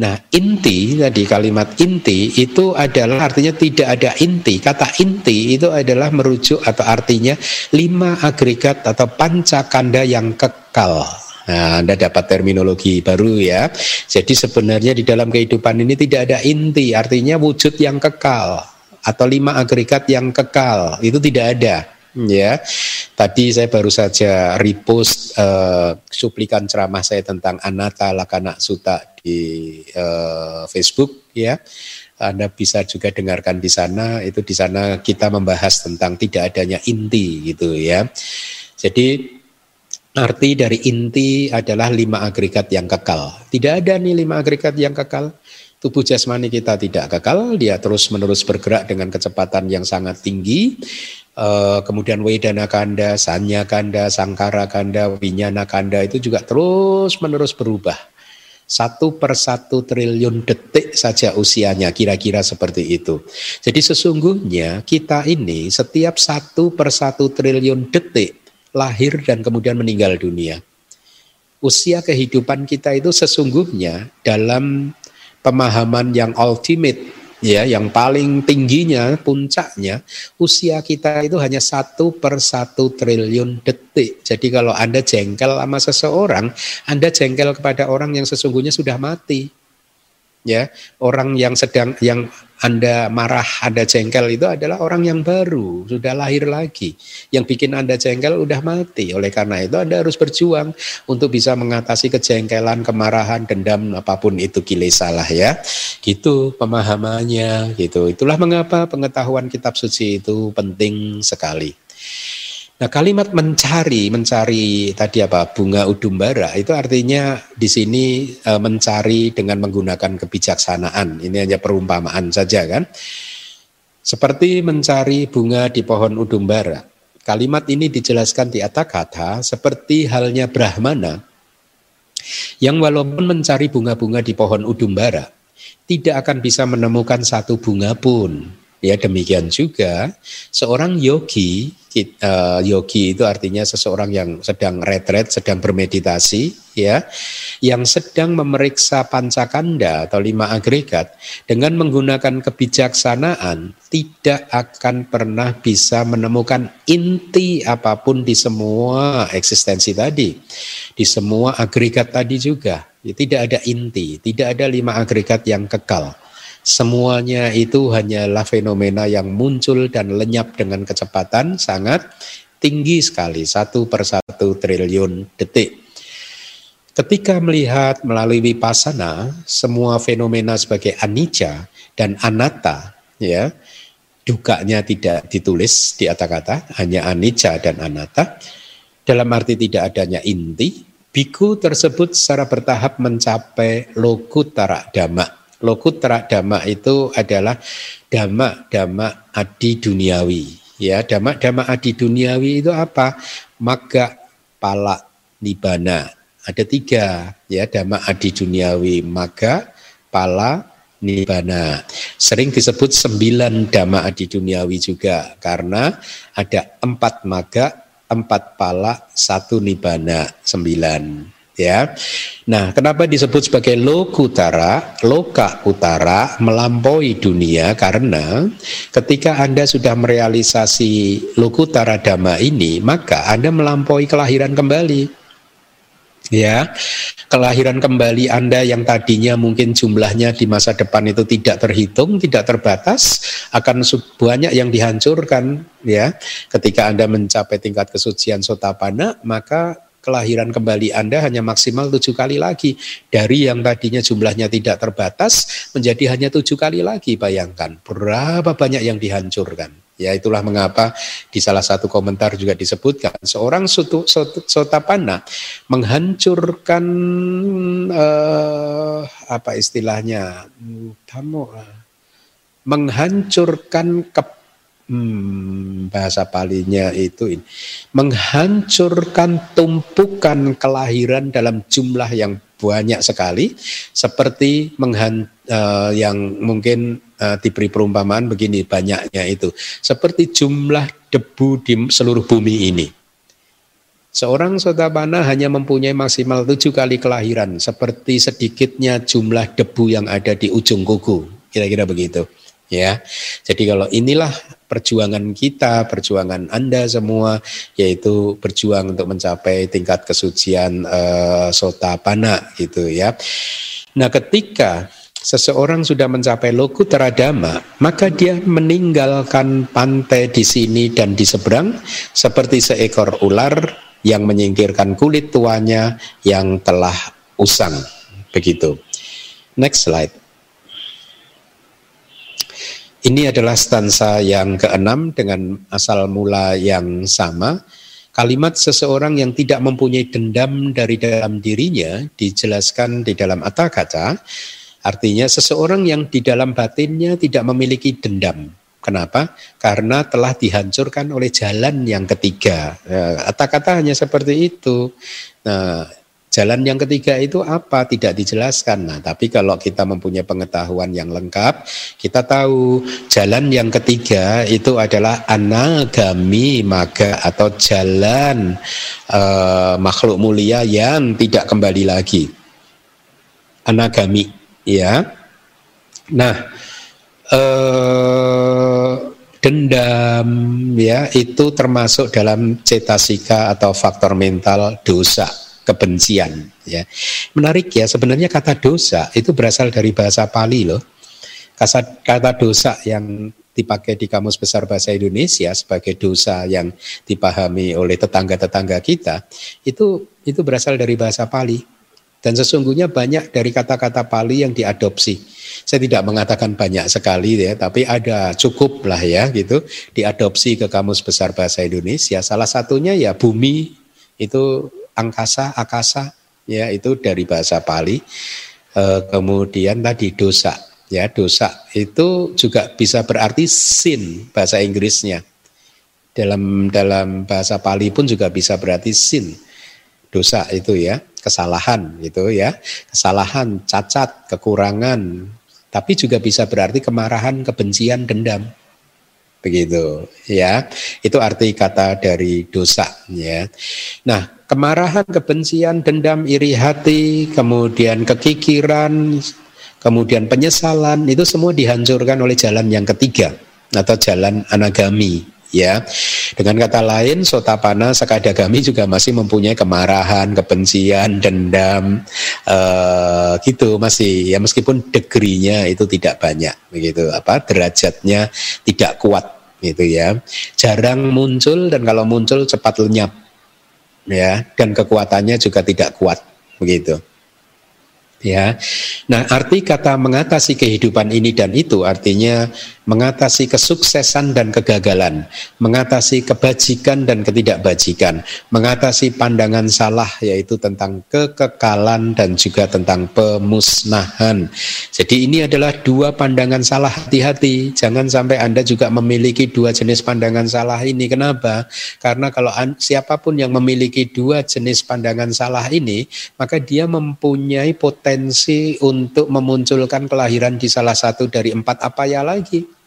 Nah, inti tadi kalimat inti itu adalah artinya tidak ada inti. Kata inti itu adalah merujuk atau artinya lima agregat atau pancakanda yang kekal. Nah, Anda dapat terminologi baru ya. Jadi sebenarnya di dalam kehidupan ini tidak ada inti, artinya wujud yang kekal atau lima agregat yang kekal itu tidak ada ya. Tadi saya baru saja repost uh, suplikan ceramah saya tentang Anata Lakana Suta di uh, Facebook ya. Anda bisa juga dengarkan di sana. Itu di sana kita membahas tentang tidak adanya inti gitu ya. Jadi arti dari inti adalah lima agregat yang kekal. Tidak ada nih lima agregat yang kekal. Tubuh jasmani kita tidak kekal, dia terus menerus bergerak dengan kecepatan yang sangat tinggi Uh, kemudian Wedana Kanda, Sanya Kanda, Sangkara Kanda, Winyana Kanda itu juga terus menerus berubah. Satu per satu triliun detik saja usianya, kira-kira seperti itu. Jadi sesungguhnya kita ini setiap satu per satu triliun detik lahir dan kemudian meninggal dunia. Usia kehidupan kita itu sesungguhnya dalam pemahaman yang ultimate ya yang paling tingginya puncaknya usia kita itu hanya satu per satu triliun detik. Jadi kalau anda jengkel sama seseorang anda jengkel kepada orang yang sesungguhnya sudah mati. Ya orang yang sedang yang anda marah, Anda jengkel itu adalah orang yang baru, sudah lahir lagi. Yang bikin Anda jengkel udah mati. Oleh karena itu Anda harus berjuang untuk bisa mengatasi kejengkelan, kemarahan, dendam, apa pun itu salah ya. Gitu pemahamannya gitu. Itulah mengapa pengetahuan kitab suci itu penting sekali. Nah kalimat mencari, mencari tadi apa bunga udumbara itu artinya di sini e, mencari dengan menggunakan kebijaksanaan. Ini hanya perumpamaan saja kan. Seperti mencari bunga di pohon udumbara. Kalimat ini dijelaskan di kata seperti halnya Brahmana yang walaupun mencari bunga-bunga di pohon udumbara tidak akan bisa menemukan satu bunga pun Ya demikian juga seorang yogi, uh, yogi itu artinya seseorang yang sedang retret, sedang bermeditasi, ya, yang sedang memeriksa pancakanda atau lima agregat dengan menggunakan kebijaksanaan tidak akan pernah bisa menemukan inti apa pun di semua eksistensi tadi, di semua agregat tadi juga. Ya, tidak ada inti, tidak ada lima agregat yang kekal. Semuanya itu hanyalah fenomena yang muncul dan lenyap dengan kecepatan sangat tinggi sekali, satu per satu triliun detik. Ketika melihat melalui wipasana semua fenomena sebagai anicca dan anatta, ya, dukanya tidak ditulis di atas kata, hanya anicca dan anatta. Dalam arti tidak adanya inti, biku tersebut secara bertahap mencapai lokutara dhamma Lokutra dhamma itu adalah dhamma-dhamma adi duniawi. Ya, dhamma-dhamma adi duniawi itu apa? Maga, pala, nibana. Ada tiga ya dhamma adi duniawi. Maga, pala, nibana. Sering disebut sembilan dhamma adi duniawi juga karena ada empat maga, empat pala, satu nibana, sembilan ya. Nah, kenapa disebut sebagai lokutara, loka utara, melampaui dunia karena ketika Anda sudah merealisasi lokutara dhamma ini, maka Anda melampaui kelahiran kembali. Ya, kelahiran kembali Anda yang tadinya mungkin jumlahnya di masa depan itu tidak terhitung, tidak terbatas, akan banyak yang dihancurkan ya. Ketika Anda mencapai tingkat kesucian sotapana, maka kelahiran kembali Anda hanya maksimal tujuh kali lagi. Dari yang tadinya jumlahnya tidak terbatas menjadi hanya tujuh kali lagi. Bayangkan berapa banyak yang dihancurkan. Ya itulah mengapa di salah satu komentar juga disebutkan seorang sutu, sutu, sotapana menghancurkan eh, apa istilahnya kamu menghancurkan ke hmm, bahasa palinya itu ini, menghancurkan tumpukan kelahiran dalam jumlah yang banyak sekali seperti menghan, uh, yang mungkin uh, diberi perumpamaan begini banyaknya itu seperti jumlah debu di seluruh bumi ini Seorang sotapana hanya mempunyai maksimal tujuh kali kelahiran, seperti sedikitnya jumlah debu yang ada di ujung kuku. Kira-kira begitu. Ya, jadi kalau inilah perjuangan kita, perjuangan Anda semua, yaitu berjuang untuk mencapai tingkat kesucian uh, sotapana gitu ya. Nah, ketika seseorang sudah mencapai loku teradama, maka dia meninggalkan pantai di sini dan di seberang seperti seekor ular yang menyingkirkan kulit tuanya yang telah usang. Begitu. Next slide. Ini adalah stansa yang keenam dengan asal mula yang sama. Kalimat seseorang yang tidak mempunyai dendam dari dalam dirinya dijelaskan di dalam kata Artinya seseorang yang di dalam batinnya tidak memiliki dendam. Kenapa? Karena telah dihancurkan oleh jalan yang ketiga. Kata-kata hanya seperti itu. Nah, jalan yang ketiga itu apa? Tidak dijelaskan. Nah, tapi kalau kita mempunyai pengetahuan yang lengkap, kita tahu jalan yang ketiga itu adalah anagami maga atau jalan uh, makhluk mulia yang tidak kembali lagi. Anagami, ya. Nah, eh, dendam ya itu termasuk dalam cetasika atau faktor mental dosa kebencian ya menarik ya sebenarnya kata dosa itu berasal dari bahasa Pali loh kata kata dosa yang dipakai di kamus besar bahasa Indonesia sebagai dosa yang dipahami oleh tetangga-tetangga kita itu itu berasal dari bahasa Pali dan sesungguhnya banyak dari kata-kata Pali yang diadopsi. Saya tidak mengatakan banyak sekali ya, tapi ada cukup lah ya gitu diadopsi ke Kamus Besar Bahasa Indonesia. Salah satunya ya bumi itu angkasa, akasa ya itu dari bahasa Pali. E, kemudian tadi dosa ya dosa itu juga bisa berarti sin bahasa Inggrisnya. Dalam dalam bahasa Pali pun juga bisa berarti sin dosa itu ya kesalahan gitu ya, kesalahan, cacat, kekurangan, tapi juga bisa berarti kemarahan, kebencian, dendam. Begitu ya. Itu arti kata dari dosa ya. Nah, kemarahan, kebencian, dendam, iri hati, kemudian kekikiran, kemudian penyesalan itu semua dihancurkan oleh jalan yang ketiga atau jalan anagami ya. Dengan kata lain, sotapana sakadagami juga masih mempunyai kemarahan, kebencian, dendam, uh, gitu masih ya meskipun degrinya itu tidak banyak begitu apa derajatnya tidak kuat gitu ya. Jarang muncul dan kalau muncul cepat lenyap ya dan kekuatannya juga tidak kuat begitu ya. Nah, arti kata mengatasi kehidupan ini dan itu artinya mengatasi kesuksesan dan kegagalan, mengatasi kebajikan dan ketidakbajikan, mengatasi pandangan salah yaitu tentang kekekalan dan juga tentang pemusnahan. Jadi ini adalah dua pandangan salah hati-hati. Jangan sampai Anda juga memiliki dua jenis pandangan salah ini. Kenapa? Karena kalau siapa pun yang memiliki dua jenis pandangan salah ini, maka dia mempunyai potensi untuk memunculkan kelahiran di salah satu dari empat apa ya lagi.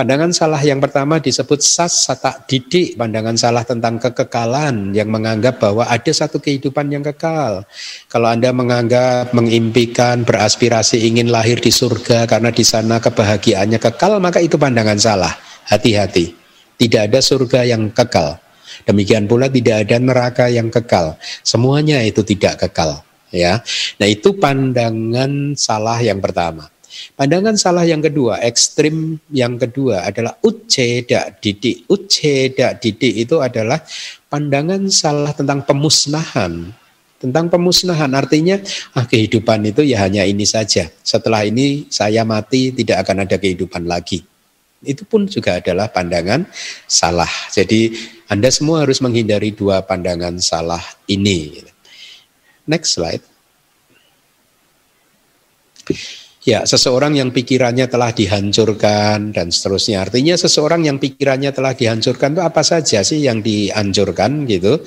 Pandangan salah yang pertama disebut sas satak didik, pandangan salah tentang kekekalan yang menganggap bahwa ada satu kehidupan yang kekal. Kalau Anda menganggap, mengimpikan, beraspirasi ingin lahir di surga karena di sana kebahagiaannya kekal, maka itu pandangan salah. Hati-hati. Tidak ada surga yang kekal. Demikian pula tidak ada neraka yang kekal. Semuanya itu tidak kekal ya. Nah, itu pandangan salah yang pertama. Pandangan salah yang kedua, ekstrim yang kedua adalah uceda didik. Uceda didik itu adalah pandangan salah tentang pemusnahan. Tentang pemusnahan artinya ah kehidupan itu ya hanya ini saja. Setelah ini saya mati tidak akan ada kehidupan lagi. Itu pun juga adalah pandangan salah. Jadi Anda semua harus menghindari dua pandangan salah ini. Next slide. Ya, seseorang yang pikirannya telah dihancurkan dan seterusnya. Artinya seseorang yang pikirannya telah dihancurkan itu apa saja sih yang dihancurkan gitu.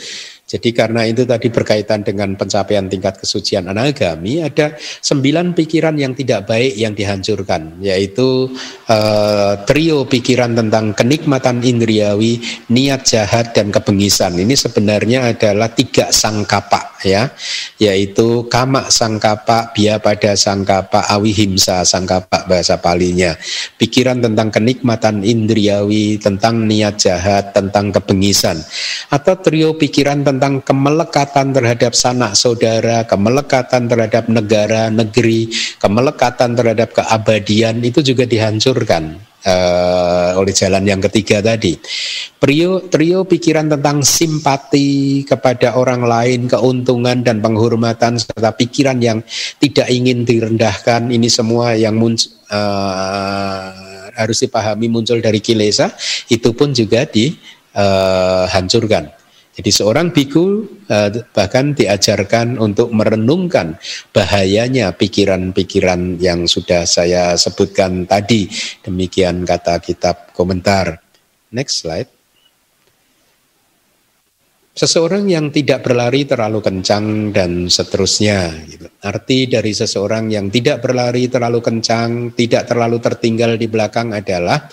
Jadi karena itu tadi berkaitan dengan pencapaian tingkat kesucian anagami, ada sembilan pikiran yang tidak baik yang dihancurkan, yaitu uh, trio pikiran tentang kenikmatan indriawi, niat jahat dan kebengisan. Ini sebenarnya adalah tiga sangkapa ya, yaitu kama sangkapa, bia pada sangkapa, awihimsa sangkapa bahasa palinya. Pikiran tentang kenikmatan indriawi, tentang niat jahat, tentang kebengisan. Atau trio pikiran tentang tentang kemelekatan terhadap sanak saudara, kemelekatan terhadap negara, negeri, kemelekatan terhadap keabadian itu juga dihancurkan uh, oleh jalan yang ketiga tadi. Trio, trio pikiran tentang simpati kepada orang lain, keuntungan dan penghormatan serta pikiran yang tidak ingin direndahkan ini semua yang muncul uh, harus dipahami muncul dari kilesa itu pun juga dihancurkan. Uh, jadi seorang biku eh, bahkan diajarkan untuk merenungkan bahayanya pikiran-pikiran yang sudah saya sebutkan tadi. Demikian kata kitab komentar. Next slide. Seseorang yang tidak berlari terlalu kencang dan seterusnya. Gitu. Arti dari seseorang yang tidak berlari terlalu kencang, tidak terlalu tertinggal di belakang adalah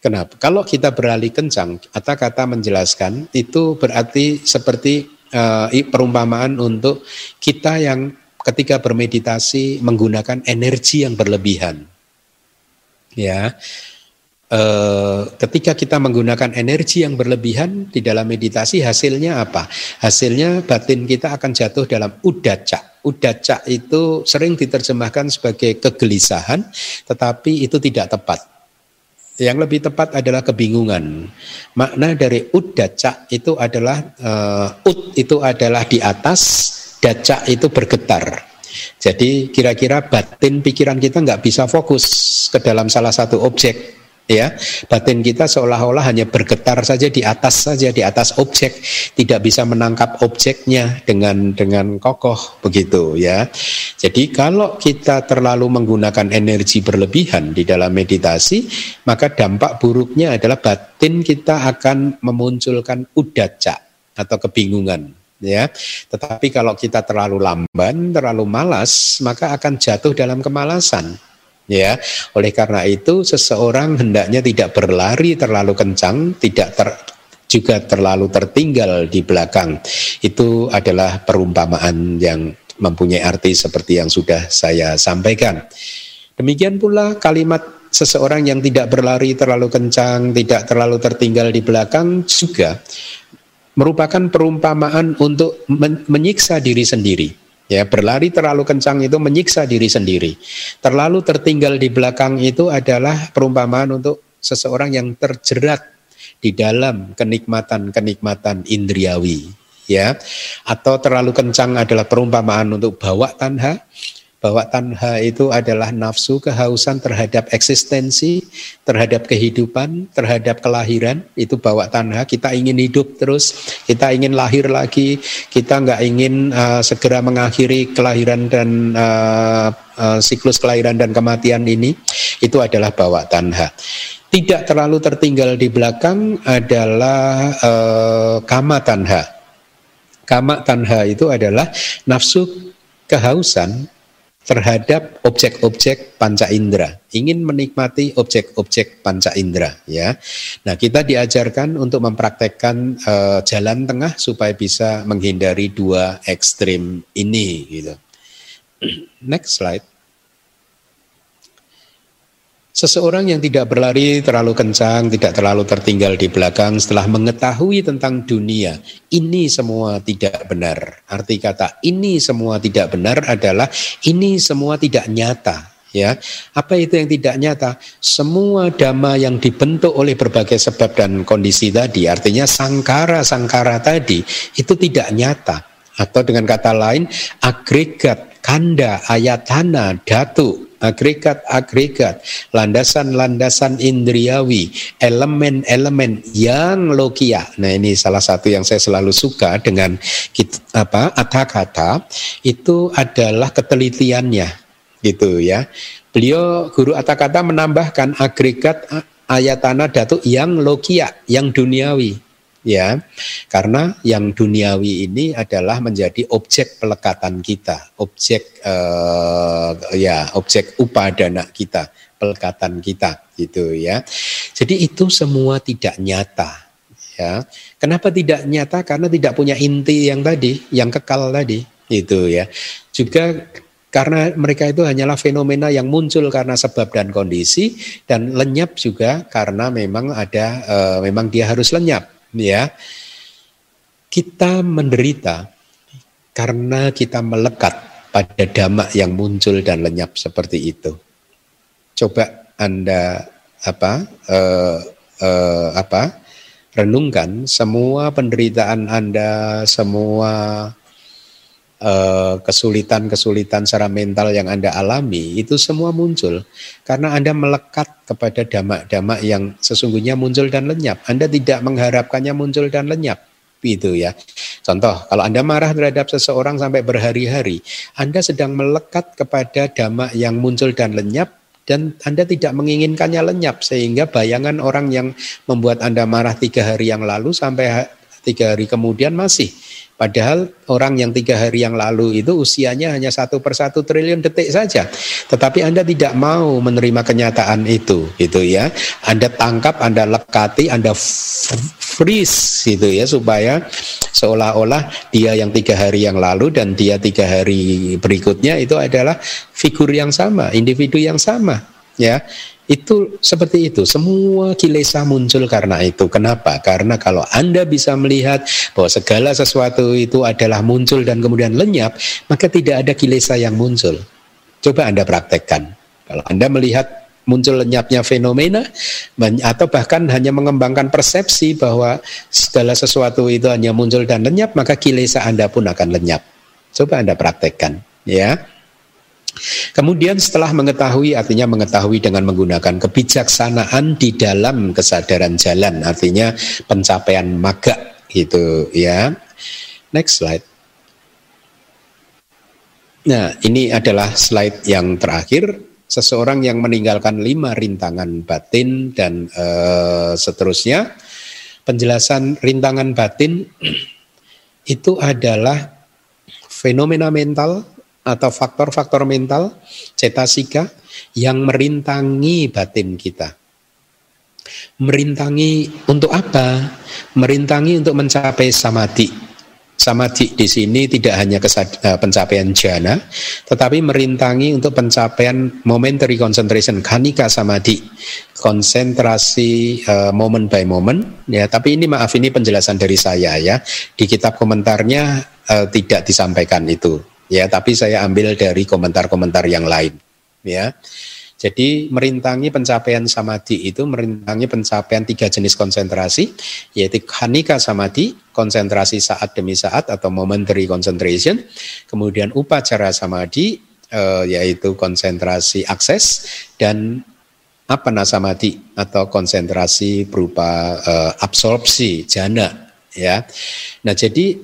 Kenapa? Kalau kita beralih kencang, kata-kata menjelaskan itu berarti seperti uh, perumpamaan untuk kita yang ketika bermeditasi menggunakan energi yang berlebihan. Ya. Uh, ketika kita menggunakan energi yang berlebihan di dalam meditasi hasilnya apa? Hasilnya batin kita akan jatuh dalam udaca. Udaca itu sering diterjemahkan sebagai kegelisahan, tetapi itu tidak tepat yang lebih tepat adalah kebingungan. Makna dari ud itu adalah uh, ud itu adalah di atas, daca itu bergetar. Jadi kira-kira batin pikiran kita nggak bisa fokus ke dalam salah satu objek ya. Batin kita seolah-olah hanya bergetar saja di atas saja di atas objek. Tidak bisa menangkap objeknya dengan dengan kokoh begitu ya. Jadi kalau kita terlalu menggunakan energi berlebihan di dalam meditasi maka dampak buruknya adalah batin kita akan memunculkan udaca atau kebingungan ya. Tetapi kalau kita terlalu lamban, terlalu malas, maka akan jatuh dalam kemalasan ya. Oleh karena itu seseorang hendaknya tidak berlari terlalu kencang, tidak ter, juga terlalu tertinggal di belakang. Itu adalah perumpamaan yang mempunyai arti seperti yang sudah saya sampaikan. Demikian pula kalimat seseorang yang tidak berlari terlalu kencang, tidak terlalu tertinggal di belakang juga merupakan perumpamaan untuk menyiksa diri sendiri. Ya, berlari terlalu kencang itu menyiksa diri sendiri. Terlalu tertinggal di belakang itu adalah perumpamaan untuk seseorang yang terjerat di dalam kenikmatan-kenikmatan indriawi, ya. Atau terlalu kencang adalah perumpamaan untuk bawa tanha bahwa tanha itu adalah nafsu kehausan terhadap eksistensi, terhadap kehidupan, terhadap kelahiran, itu bawa tanha. Kita ingin hidup terus, kita ingin lahir lagi, kita nggak ingin uh, segera mengakhiri kelahiran dan uh, uh, siklus kelahiran dan kematian ini, itu adalah bawa tanha. Tidak terlalu tertinggal di belakang adalah uh, kama tanha. Kama tanha itu adalah nafsu kehausan terhadap objek-objek panca indera, ingin menikmati objek-objek panca indera ya. Nah, kita diajarkan untuk mempraktekkan uh, jalan tengah supaya bisa menghindari dua ekstrim ini gitu. Next slide. Seseorang yang tidak berlari terlalu kencang, tidak terlalu tertinggal di belakang setelah mengetahui tentang dunia, ini semua tidak benar. Arti kata ini semua tidak benar adalah ini semua tidak nyata. Ya, apa itu yang tidak nyata? Semua dhamma yang dibentuk oleh berbagai sebab dan kondisi tadi, artinya sangkara-sangkara tadi itu tidak nyata. Atau dengan kata lain, agregat, kanda, ayatana, datu, agregat-agregat, landasan-landasan indriawi, elemen-elemen yang logia. Nah, ini salah satu yang saya selalu suka dengan apa? kata itu adalah ketelitiannya. gitu ya. Beliau guru kata menambahkan agregat ayatana datu yang logia, yang duniawi ya karena yang duniawi ini adalah menjadi objek pelekatan kita objek uh, ya objek upadana kita pelekatan kita gitu ya. Jadi itu semua tidak nyata ya. Kenapa tidak nyata? Karena tidak punya inti yang tadi yang kekal tadi itu ya. Juga karena mereka itu hanyalah fenomena yang muncul karena sebab dan kondisi dan lenyap juga karena memang ada e, memang dia harus lenyap ya. Kita menderita karena kita melekat pada damak yang muncul dan lenyap seperti itu. Coba Anda apa e, e, apa renungkan semua penderitaan Anda, semua Eh, kesulitan-kesulitan secara mental yang Anda alami itu semua muncul karena Anda melekat kepada damak-damak yang sesungguhnya muncul dan lenyap. Anda tidak mengharapkannya muncul dan lenyap. Itu ya. Contoh, kalau Anda marah terhadap seseorang sampai berhari-hari, Anda sedang melekat kepada damak yang muncul dan lenyap dan Anda tidak menginginkannya lenyap sehingga bayangan orang yang membuat Anda marah tiga hari yang lalu sampai tiga hari kemudian masih Padahal orang yang tiga hari yang lalu itu usianya hanya satu per satu triliun detik saja. Tetapi Anda tidak mau menerima kenyataan itu, gitu ya. Anda tangkap, Anda lekati, Anda freeze, gitu ya, supaya seolah-olah dia yang tiga hari yang lalu dan dia tiga hari berikutnya itu adalah figur yang sama, individu yang sama, ya itu seperti itu. Semua kilesa muncul karena itu. Kenapa? Karena kalau Anda bisa melihat bahwa segala sesuatu itu adalah muncul dan kemudian lenyap, maka tidak ada kilesa yang muncul. Coba Anda praktekkan. Kalau Anda melihat muncul lenyapnya fenomena atau bahkan hanya mengembangkan persepsi bahwa segala sesuatu itu hanya muncul dan lenyap, maka kilesa Anda pun akan lenyap. Coba Anda praktekkan, ya. Kemudian setelah mengetahui artinya mengetahui dengan menggunakan kebijaksanaan di dalam kesadaran jalan artinya pencapaian maga gitu ya. Next slide. Nah, ini adalah slide yang terakhir. Seseorang yang meninggalkan lima rintangan batin dan uh, seterusnya. Penjelasan rintangan batin itu adalah fenomena mental atau faktor-faktor mental cetasika yang merintangi batin kita. Merintangi untuk apa? Merintangi untuk mencapai samadhi. Samadhi di sini tidak hanya eh, pencapaian jana, tetapi merintangi untuk pencapaian momentary concentration, kanika samadhi, konsentrasi uh, moment by moment. Ya, tapi ini maaf ini penjelasan dari saya ya. Di kitab komentarnya uh, tidak disampaikan itu ya tapi saya ambil dari komentar-komentar yang lain ya. Jadi merintangi pencapaian samadhi itu merintangi pencapaian tiga jenis konsentrasi yaitu khanika samadhi konsentrasi saat demi saat atau momentary concentration kemudian upacara samadhi eh, yaitu konsentrasi akses dan apa samadhi atau konsentrasi berupa eh, absorpsi jana ya. Nah jadi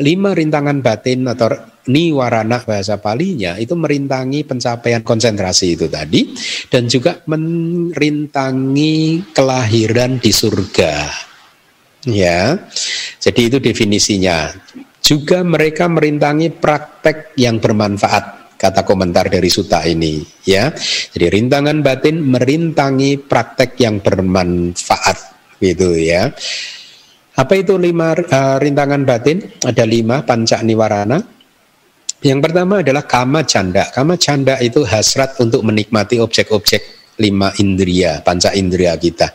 lima rintangan batin atau niwarana bahasa palinya itu merintangi pencapaian konsentrasi itu tadi dan juga merintangi kelahiran di surga. Ya. Jadi itu definisinya. Juga mereka merintangi praktek yang bermanfaat kata komentar dari suta ini ya. Jadi rintangan batin merintangi praktek yang bermanfaat gitu ya. Apa itu lima uh, rintangan batin? Ada lima panca niwarana yang pertama adalah kama canda. Kama canda itu hasrat untuk menikmati objek-objek lima indria, panca indria kita.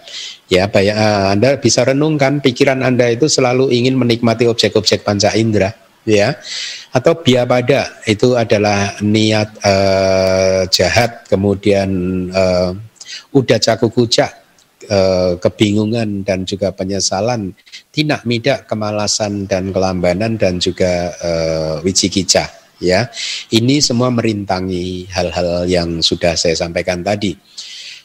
Ya, banyak, uh, Anda bisa renungkan pikiran Anda itu selalu ingin menikmati objek-objek panca indera, ya. Atau biapada itu adalah niat uh, jahat, kemudian uh, udah cakup kucak, uh, kebingungan dan juga penyesalan, tinak midak, kemalasan dan kelambanan dan juga uh, wicikicah ya. Ini semua merintangi hal-hal yang sudah saya sampaikan tadi.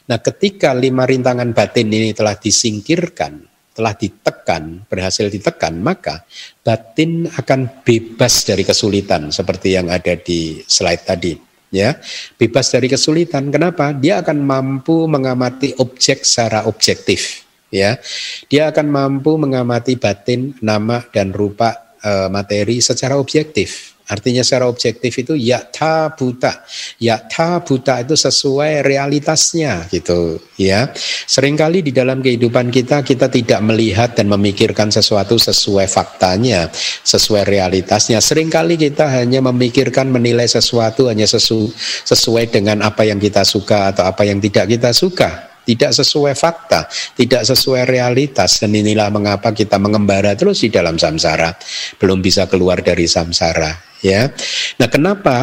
Nah, ketika lima rintangan batin ini telah disingkirkan, telah ditekan, berhasil ditekan, maka batin akan bebas dari kesulitan seperti yang ada di slide tadi, ya bebas dari kesulitan kenapa dia akan mampu mengamati objek secara objektif ya dia akan mampu mengamati batin nama dan rupa e, materi secara objektif Artinya secara objektif itu yata buta. Yata buta itu sesuai realitasnya gitu ya. Seringkali di dalam kehidupan kita kita tidak melihat dan memikirkan sesuatu sesuai faktanya, sesuai realitasnya. Seringkali kita hanya memikirkan menilai sesuatu hanya sesu, sesuai dengan apa yang kita suka atau apa yang tidak kita suka tidak sesuai fakta, tidak sesuai realitas dan inilah mengapa kita mengembara terus di dalam samsara, belum bisa keluar dari samsara ya. Nah, kenapa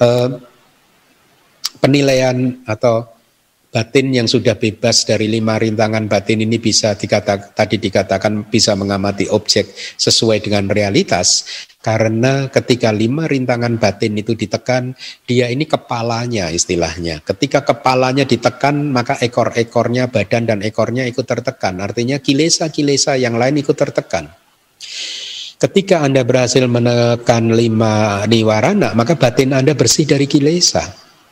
eh, penilaian atau batin yang sudah bebas dari lima rintangan batin ini bisa dikata, tadi dikatakan bisa mengamati objek sesuai dengan realitas. Karena ketika lima rintangan batin itu ditekan dia ini kepalanya istilahnya. Ketika kepalanya ditekan maka ekor-ekornya badan dan ekornya ikut tertekan. Artinya kilesa-kilesa yang lain ikut tertekan. Ketika Anda berhasil menekan lima niwarana, maka batin Anda bersih dari kilesa.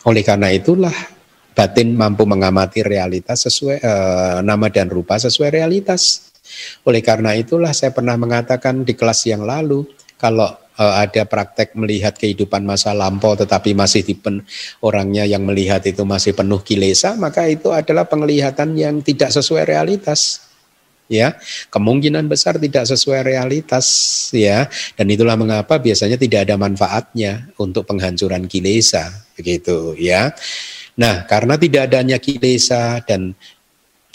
Oleh karena itulah batin mampu mengamati realitas sesuai eh, nama dan rupa sesuai realitas. Oleh karena itulah saya pernah mengatakan di kelas yang lalu, kalau eh, ada praktek melihat kehidupan masa lampau tetapi masih dipen, orangnya yang melihat itu masih penuh kilesa, maka itu adalah penglihatan yang tidak sesuai realitas. Ya kemungkinan besar tidak sesuai realitas ya. Dan itulah mengapa biasanya tidak ada manfaatnya untuk penghancuran kilesa begitu ya nah karena tidak adanya kilesa dan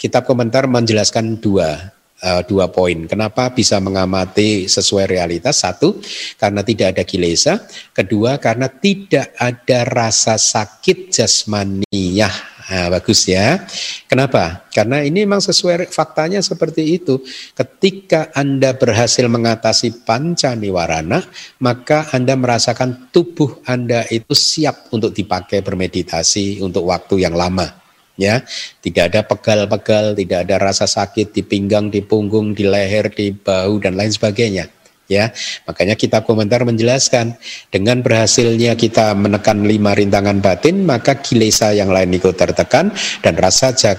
kitab komentar menjelaskan dua uh, dua poin. Kenapa bisa mengamati sesuai realitas? Satu, karena tidak ada kilesa. Kedua, karena tidak ada rasa sakit jasmaniyah Nah, bagus ya. Kenapa? Karena ini memang sesuai faktanya seperti itu. Ketika Anda berhasil mengatasi panca niwarana, maka Anda merasakan tubuh Anda itu siap untuk dipakai bermeditasi untuk waktu yang lama. Ya, tidak ada pegal-pegal, tidak ada rasa sakit di pinggang, di punggung, di leher, di bahu dan lain sebagainya ya. Makanya kita komentar menjelaskan dengan berhasilnya kita menekan lima rintangan batin, maka kilesa yang lain ikut tertekan dan rasa jak,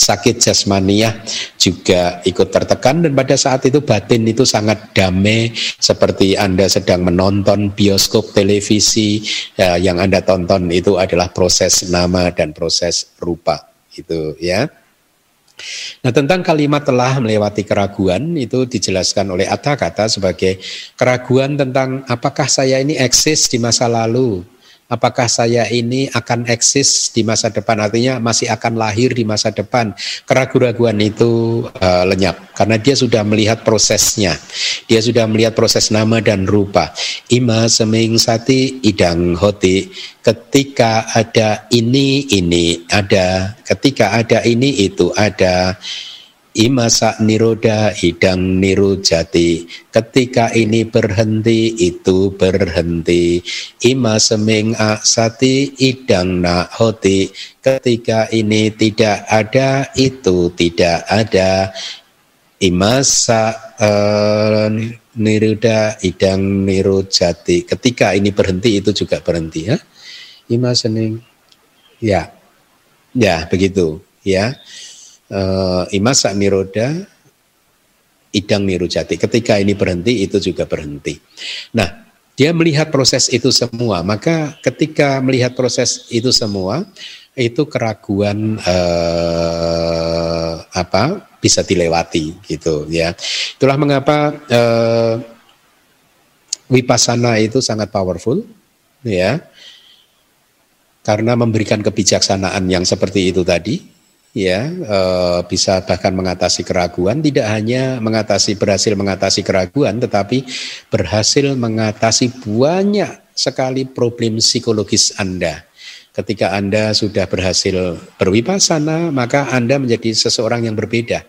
sakit jasmania juga ikut tertekan dan pada saat itu batin itu sangat damai seperti Anda sedang menonton bioskop televisi ya, yang Anda tonton itu adalah proses nama dan proses rupa itu ya. Nah tentang kalimat telah melewati keraguan itu dijelaskan oleh Atta kata sebagai keraguan tentang apakah saya ini eksis di masa lalu apakah saya ini akan eksis di masa depan? Artinya masih akan lahir di masa depan. Keraguan-keraguan itu uh, lenyap. Karena dia sudah melihat prosesnya. Dia sudah melihat proses nama dan rupa. Ima seming sati idang hoti. Ketika ada ini ini ada. Ketika ada ini itu ada Imasa niroda idang nirujati Ketika ini berhenti itu berhenti. Ima seming aksati idang hoti. Ketika ini tidak ada itu tidak ada. Imasa uh, niruda idang nirujati Ketika ini berhenti itu juga berhenti ya. Ima seming Ya. Ya begitu ya uh, imasa niroda idang nirujati. Ketika ini berhenti, itu juga berhenti. Nah, dia melihat proses itu semua. Maka ketika melihat proses itu semua, itu keraguan uh, apa bisa dilewati gitu ya. Itulah mengapa uh, wipasana itu sangat powerful ya. Karena memberikan kebijaksanaan yang seperti itu tadi ya e, bisa bahkan mengatasi keraguan tidak hanya mengatasi berhasil mengatasi keraguan tetapi berhasil mengatasi banyak sekali problem psikologis Anda. Ketika Anda sudah berhasil berwipasana maka Anda menjadi seseorang yang berbeda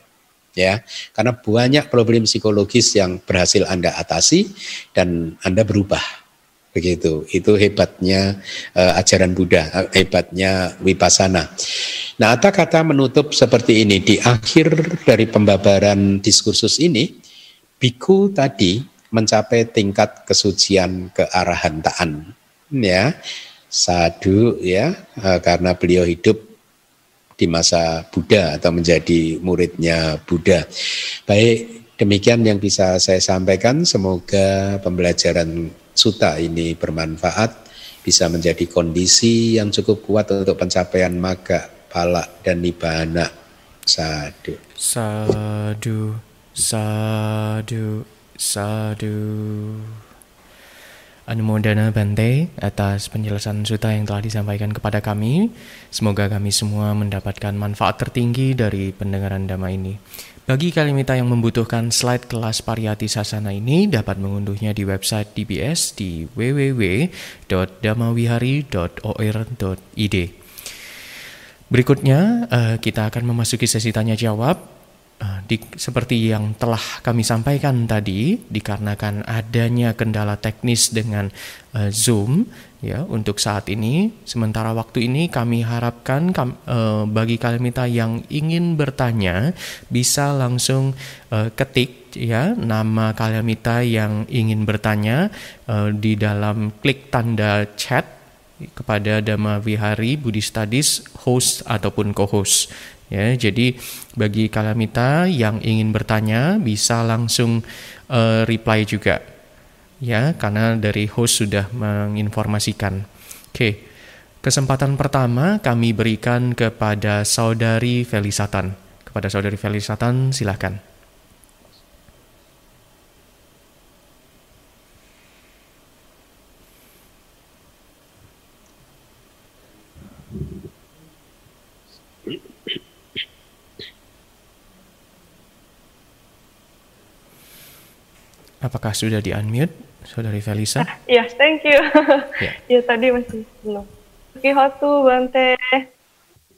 ya. Karena banyak problem psikologis yang berhasil Anda atasi dan Anda berubah begitu itu hebatnya uh, ajaran Buddha eh, hebatnya wipasana nah ada kata menutup seperti ini di akhir dari pembabaran diskursus ini biku tadi mencapai tingkat kesucian kearahantaan ya Sadu ya uh, karena beliau hidup di masa Buddha atau menjadi muridnya Buddha. Baik, demikian yang bisa saya sampaikan. Semoga pembelajaran suta ini bermanfaat, bisa menjadi kondisi yang cukup kuat untuk pencapaian maga, pala, dan nibana. Sadu. Sadu, sadu, sadu. Anumodana Bante atas penjelasan suta yang telah disampaikan kepada kami. Semoga kami semua mendapatkan manfaat tertinggi dari pendengaran dhamma ini. Bagi kalimita yang membutuhkan slide kelas Pariyati Sasana ini dapat mengunduhnya di website DBS di www.damawihari.or.id. Berikutnya eh, kita akan memasuki sesi tanya jawab di, seperti yang telah kami sampaikan tadi, dikarenakan adanya kendala teknis dengan uh, Zoom, ya untuk saat ini, sementara waktu ini kami harapkan kam, uh, bagi kalimita yang ingin bertanya bisa langsung uh, ketik ya nama kalimita yang ingin bertanya uh, di dalam klik tanda chat kepada Dhamma Vihari Budi Studies host ataupun co-host Ya, jadi bagi kalamita yang ingin bertanya bisa langsung uh, reply juga. Ya, karena dari host sudah menginformasikan. Oke. Kesempatan pertama kami berikan kepada saudari Felisatan. Kepada saudari Felisatan silahkan. Apakah sudah di-unmute, Saudari Felisa? Ah, yes, thank you. Ya, yeah. tadi masih belum. Kihotu, Bante.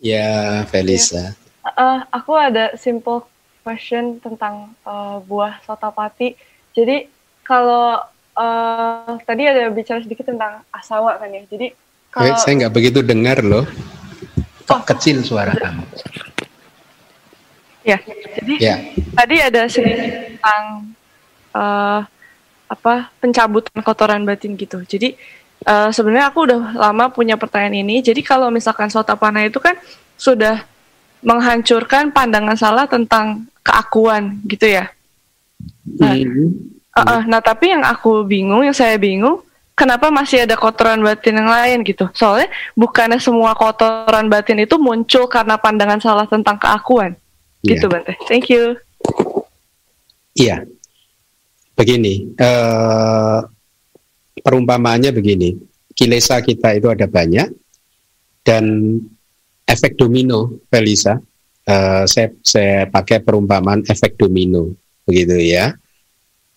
Ya, Felisa. Ya. Uh, aku ada simple question tentang uh, buah sotapati. Jadi, kalau uh, tadi ada bicara sedikit tentang asawa kan ya. Jadi, kalau... Eh, saya nggak begitu dengar loh. Kok oh. kecil suara kamu. Ya, jadi ya. tadi ada sedikit tentang uh, apa pencabutan kotoran batin gitu. Jadi uh, sebenarnya aku udah lama punya pertanyaan ini. Jadi kalau misalkan sotapana itu kan sudah menghancurkan pandangan salah tentang keakuan gitu ya. Nah, uh, uh, nah tapi yang aku bingung, yang saya bingung, kenapa masih ada kotoran batin yang lain gitu? Soalnya bukannya semua kotoran batin itu muncul karena pandangan salah tentang keakuan, yeah. gitu Bante. Thank you. Iya, begini, eh, perumpamaannya begini, kilesa kita itu ada banyak dan efek domino, Felisa, eh, saya saya pakai perumpamaan efek domino, begitu ya.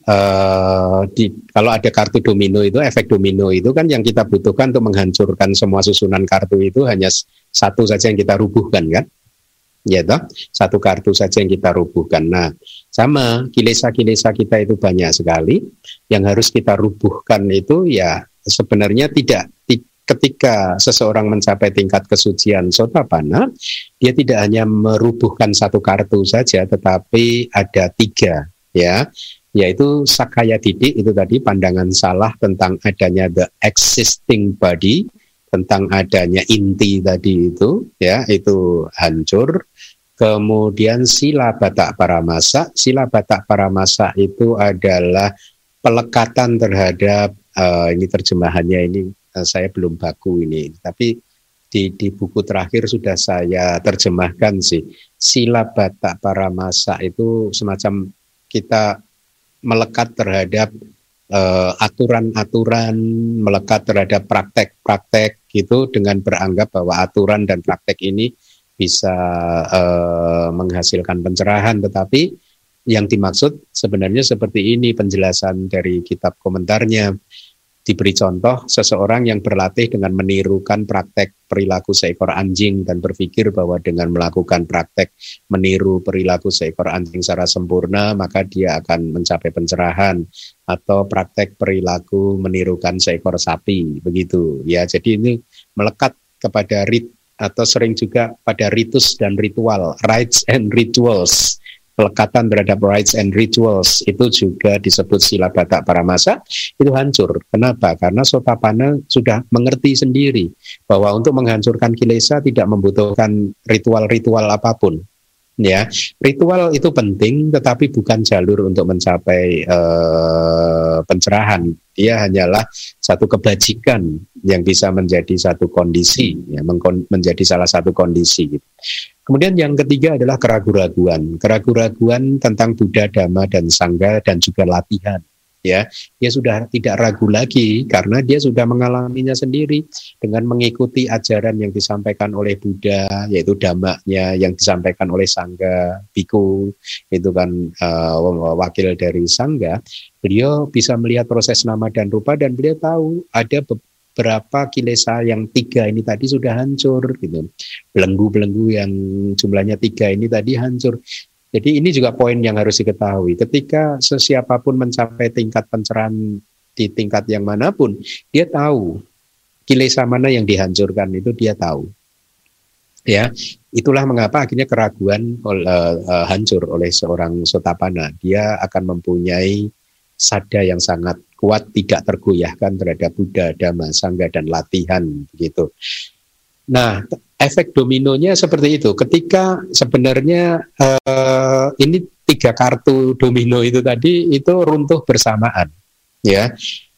Uh, di, kalau ada kartu domino itu efek domino itu kan yang kita butuhkan untuk menghancurkan semua susunan kartu itu hanya satu saja yang kita rubuhkan kan ya toh satu kartu saja yang kita rubuhkan. Nah, sama kilesa-kilesa kita itu banyak sekali yang harus kita rubuhkan itu ya sebenarnya tidak ketika seseorang mencapai tingkat kesucian sotapana, dia tidak hanya merubuhkan satu kartu saja, tetapi ada tiga, ya, yaitu sakaya didik itu tadi pandangan salah tentang adanya the existing body, tentang adanya inti tadi itu ya itu hancur. Kemudian sila batak paramasa sila batak paramasa itu adalah pelekatan terhadap uh, ini terjemahannya ini uh, saya belum baku ini. Tapi di, di buku terakhir sudah saya terjemahkan sih. Sila batak paramasa itu semacam kita melekat terhadap aturan-aturan uh, melekat terhadap praktek-praktek gitu dengan beranggap bahwa aturan dan praktek ini bisa uh, menghasilkan pencerahan. Tetapi yang dimaksud sebenarnya seperti ini penjelasan dari kitab komentarnya diberi contoh seseorang yang berlatih dengan menirukan praktek perilaku seekor anjing dan berpikir bahwa dengan melakukan praktek meniru perilaku seekor anjing secara sempurna maka dia akan mencapai pencerahan atau praktek perilaku menirukan seekor sapi. Begitu. Ya jadi ini melekat kepada rit atau sering juga pada ritus dan ritual rites and rituals pelekatan terhadap rights and rituals itu juga disebut sila batak paramasa itu hancur. Kenapa? Karena Sotapana sudah mengerti sendiri bahwa untuk menghancurkan kilesa tidak membutuhkan ritual-ritual apa pun ya ritual itu penting tetapi bukan jalur untuk mencapai uh, pencerahan. Dia hanyalah satu kebajikan yang bisa menjadi satu kondisi ya menjadi salah satu kondisi. Gitu. kemudian yang ketiga adalah keraguan-raguan keraguan-raguan tentang Buddha Dhamma dan Sangha dan juga latihan ya. Dia sudah tidak ragu lagi karena dia sudah mengalaminya sendiri dengan mengikuti ajaran yang disampaikan oleh Buddha yaitu damaknya yang disampaikan oleh sangga biku itu kan uh, wakil dari sangga beliau bisa melihat proses nama dan rupa dan beliau tahu ada beberapa kilesa yang tiga ini tadi sudah hancur gitu. Belenggu-belenggu yang jumlahnya tiga ini tadi hancur jadi ini juga poin yang harus diketahui. Ketika sesiapapun mencapai tingkat pencerahan di tingkat yang mana pun, dia tahu kilesa mana yang dihancurkan itu dia tahu. Ya, itulah mengapa akhirnya keraguan uh, uh, hancur oleh seorang sotapana. Dia akan mempunyai sada yang sangat kuat, tidak tergoyahkan terhadap Buddha, Dhamma, Sangga dan latihan begitu. Nah, efek dominonya seperti itu. Ketika sebenarnya uh, ini tiga kartu domino itu tadi itu runtuh bersamaan, ya.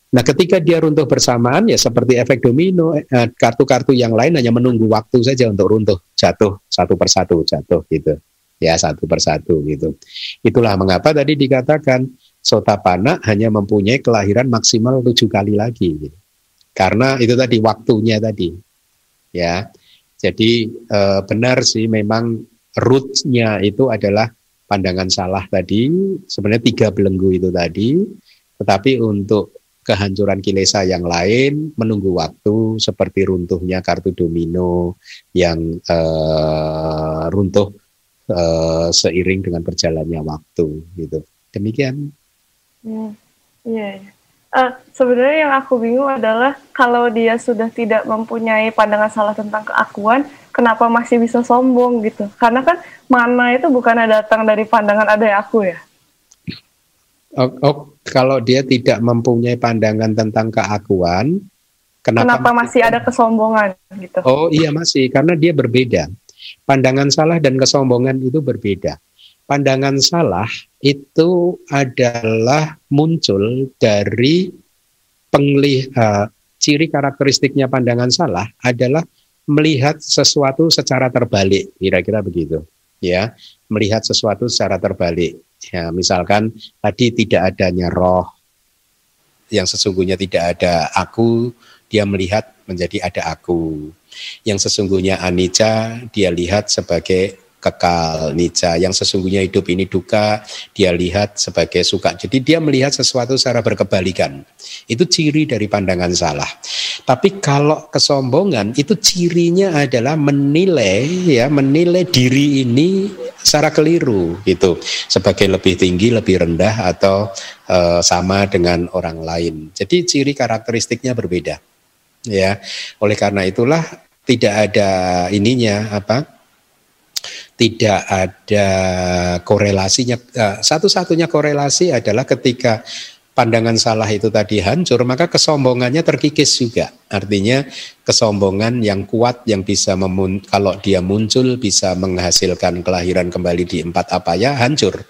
Nah, ketika dia runtuh bersamaan ya seperti efek domino, eh, kartu-kartu yang lain hanya menunggu waktu saja untuk runtuh, jatuh satu persatu, jatuh gitu. Ya, satu persatu gitu. Itulah mengapa tadi dikatakan Sotapana hanya mempunyai kelahiran maksimal tujuh kali lagi. Gitu. Karena itu tadi waktunya tadi ya. Jadi e, benar sih memang rootnya itu adalah pandangan salah tadi, sebenarnya tiga belenggu itu tadi, tetapi untuk kehancuran kilesa yang lain menunggu waktu seperti runtuhnya kartu domino yang e, runtuh e, seiring dengan berjalannya waktu gitu. Demikian. Hmm. Iya. Yeah. Uh, sebenarnya yang aku bingung adalah kalau dia sudah tidak mempunyai pandangan salah tentang keakuan, kenapa masih bisa sombong gitu? Karena kan mana itu bukan datang dari pandangan ada yang aku ya. Oh, oh, kalau dia tidak mempunyai pandangan tentang keakuan, kenapa, kenapa masih ada kesombongan gitu? Oh iya masih, karena dia berbeda. Pandangan salah dan kesombongan itu berbeda pandangan salah itu adalah muncul dari penglih uh, ciri karakteristiknya pandangan salah adalah melihat sesuatu secara terbalik. Kira-kira begitu ya. Melihat sesuatu secara terbalik. Ya misalkan tadi tidak adanya roh yang sesungguhnya tidak ada aku dia melihat menjadi ada aku. Yang sesungguhnya anicca dia lihat sebagai kekal nica yang sesungguhnya hidup ini duka dia lihat sebagai suka. Jadi dia melihat sesuatu secara berkebalikan. Itu ciri dari pandangan salah. Tapi kalau kesombongan itu cirinya adalah menilai ya menilai diri ini secara keliru gitu. Sebagai lebih tinggi lebih rendah atau uh, sama dengan orang lain. Jadi ciri karakteristiknya berbeda ya. Oleh karena itulah tidak ada ininya apa tidak ada korelasinya. Eh, satu-satunya korelasi adalah ketika pandangan salah itu tadi hancur, maka kesombongannya terkikis juga. Artinya kesombongan yang kuat yang bisa memun kalau dia muncul bisa menghasilkan kelahiran kembali di empat apa ya hancur.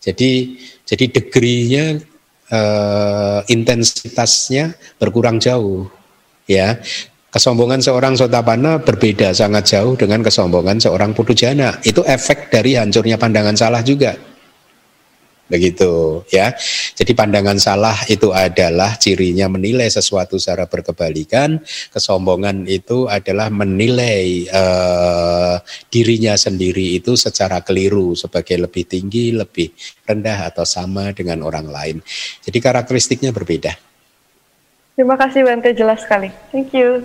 Jadi jadi degree-nya uh, intensitasnya berkurang jauh ya Kesombongan seorang sotapana berbeda sangat jauh dengan kesombongan seorang putujana. Itu efek dari hancurnya pandangan salah juga. Begitu ya. Jadi pandangan salah itu adalah cirinya menilai sesuatu secara berkebalikan. Kesombongan itu adalah menilai uh, dirinya sendiri itu secara keliru sebagai lebih tinggi, lebih rendah atau sama dengan orang lain. Jadi karakteristiknya berbeda. Terima kasih Bante jelas sekali. Thank you.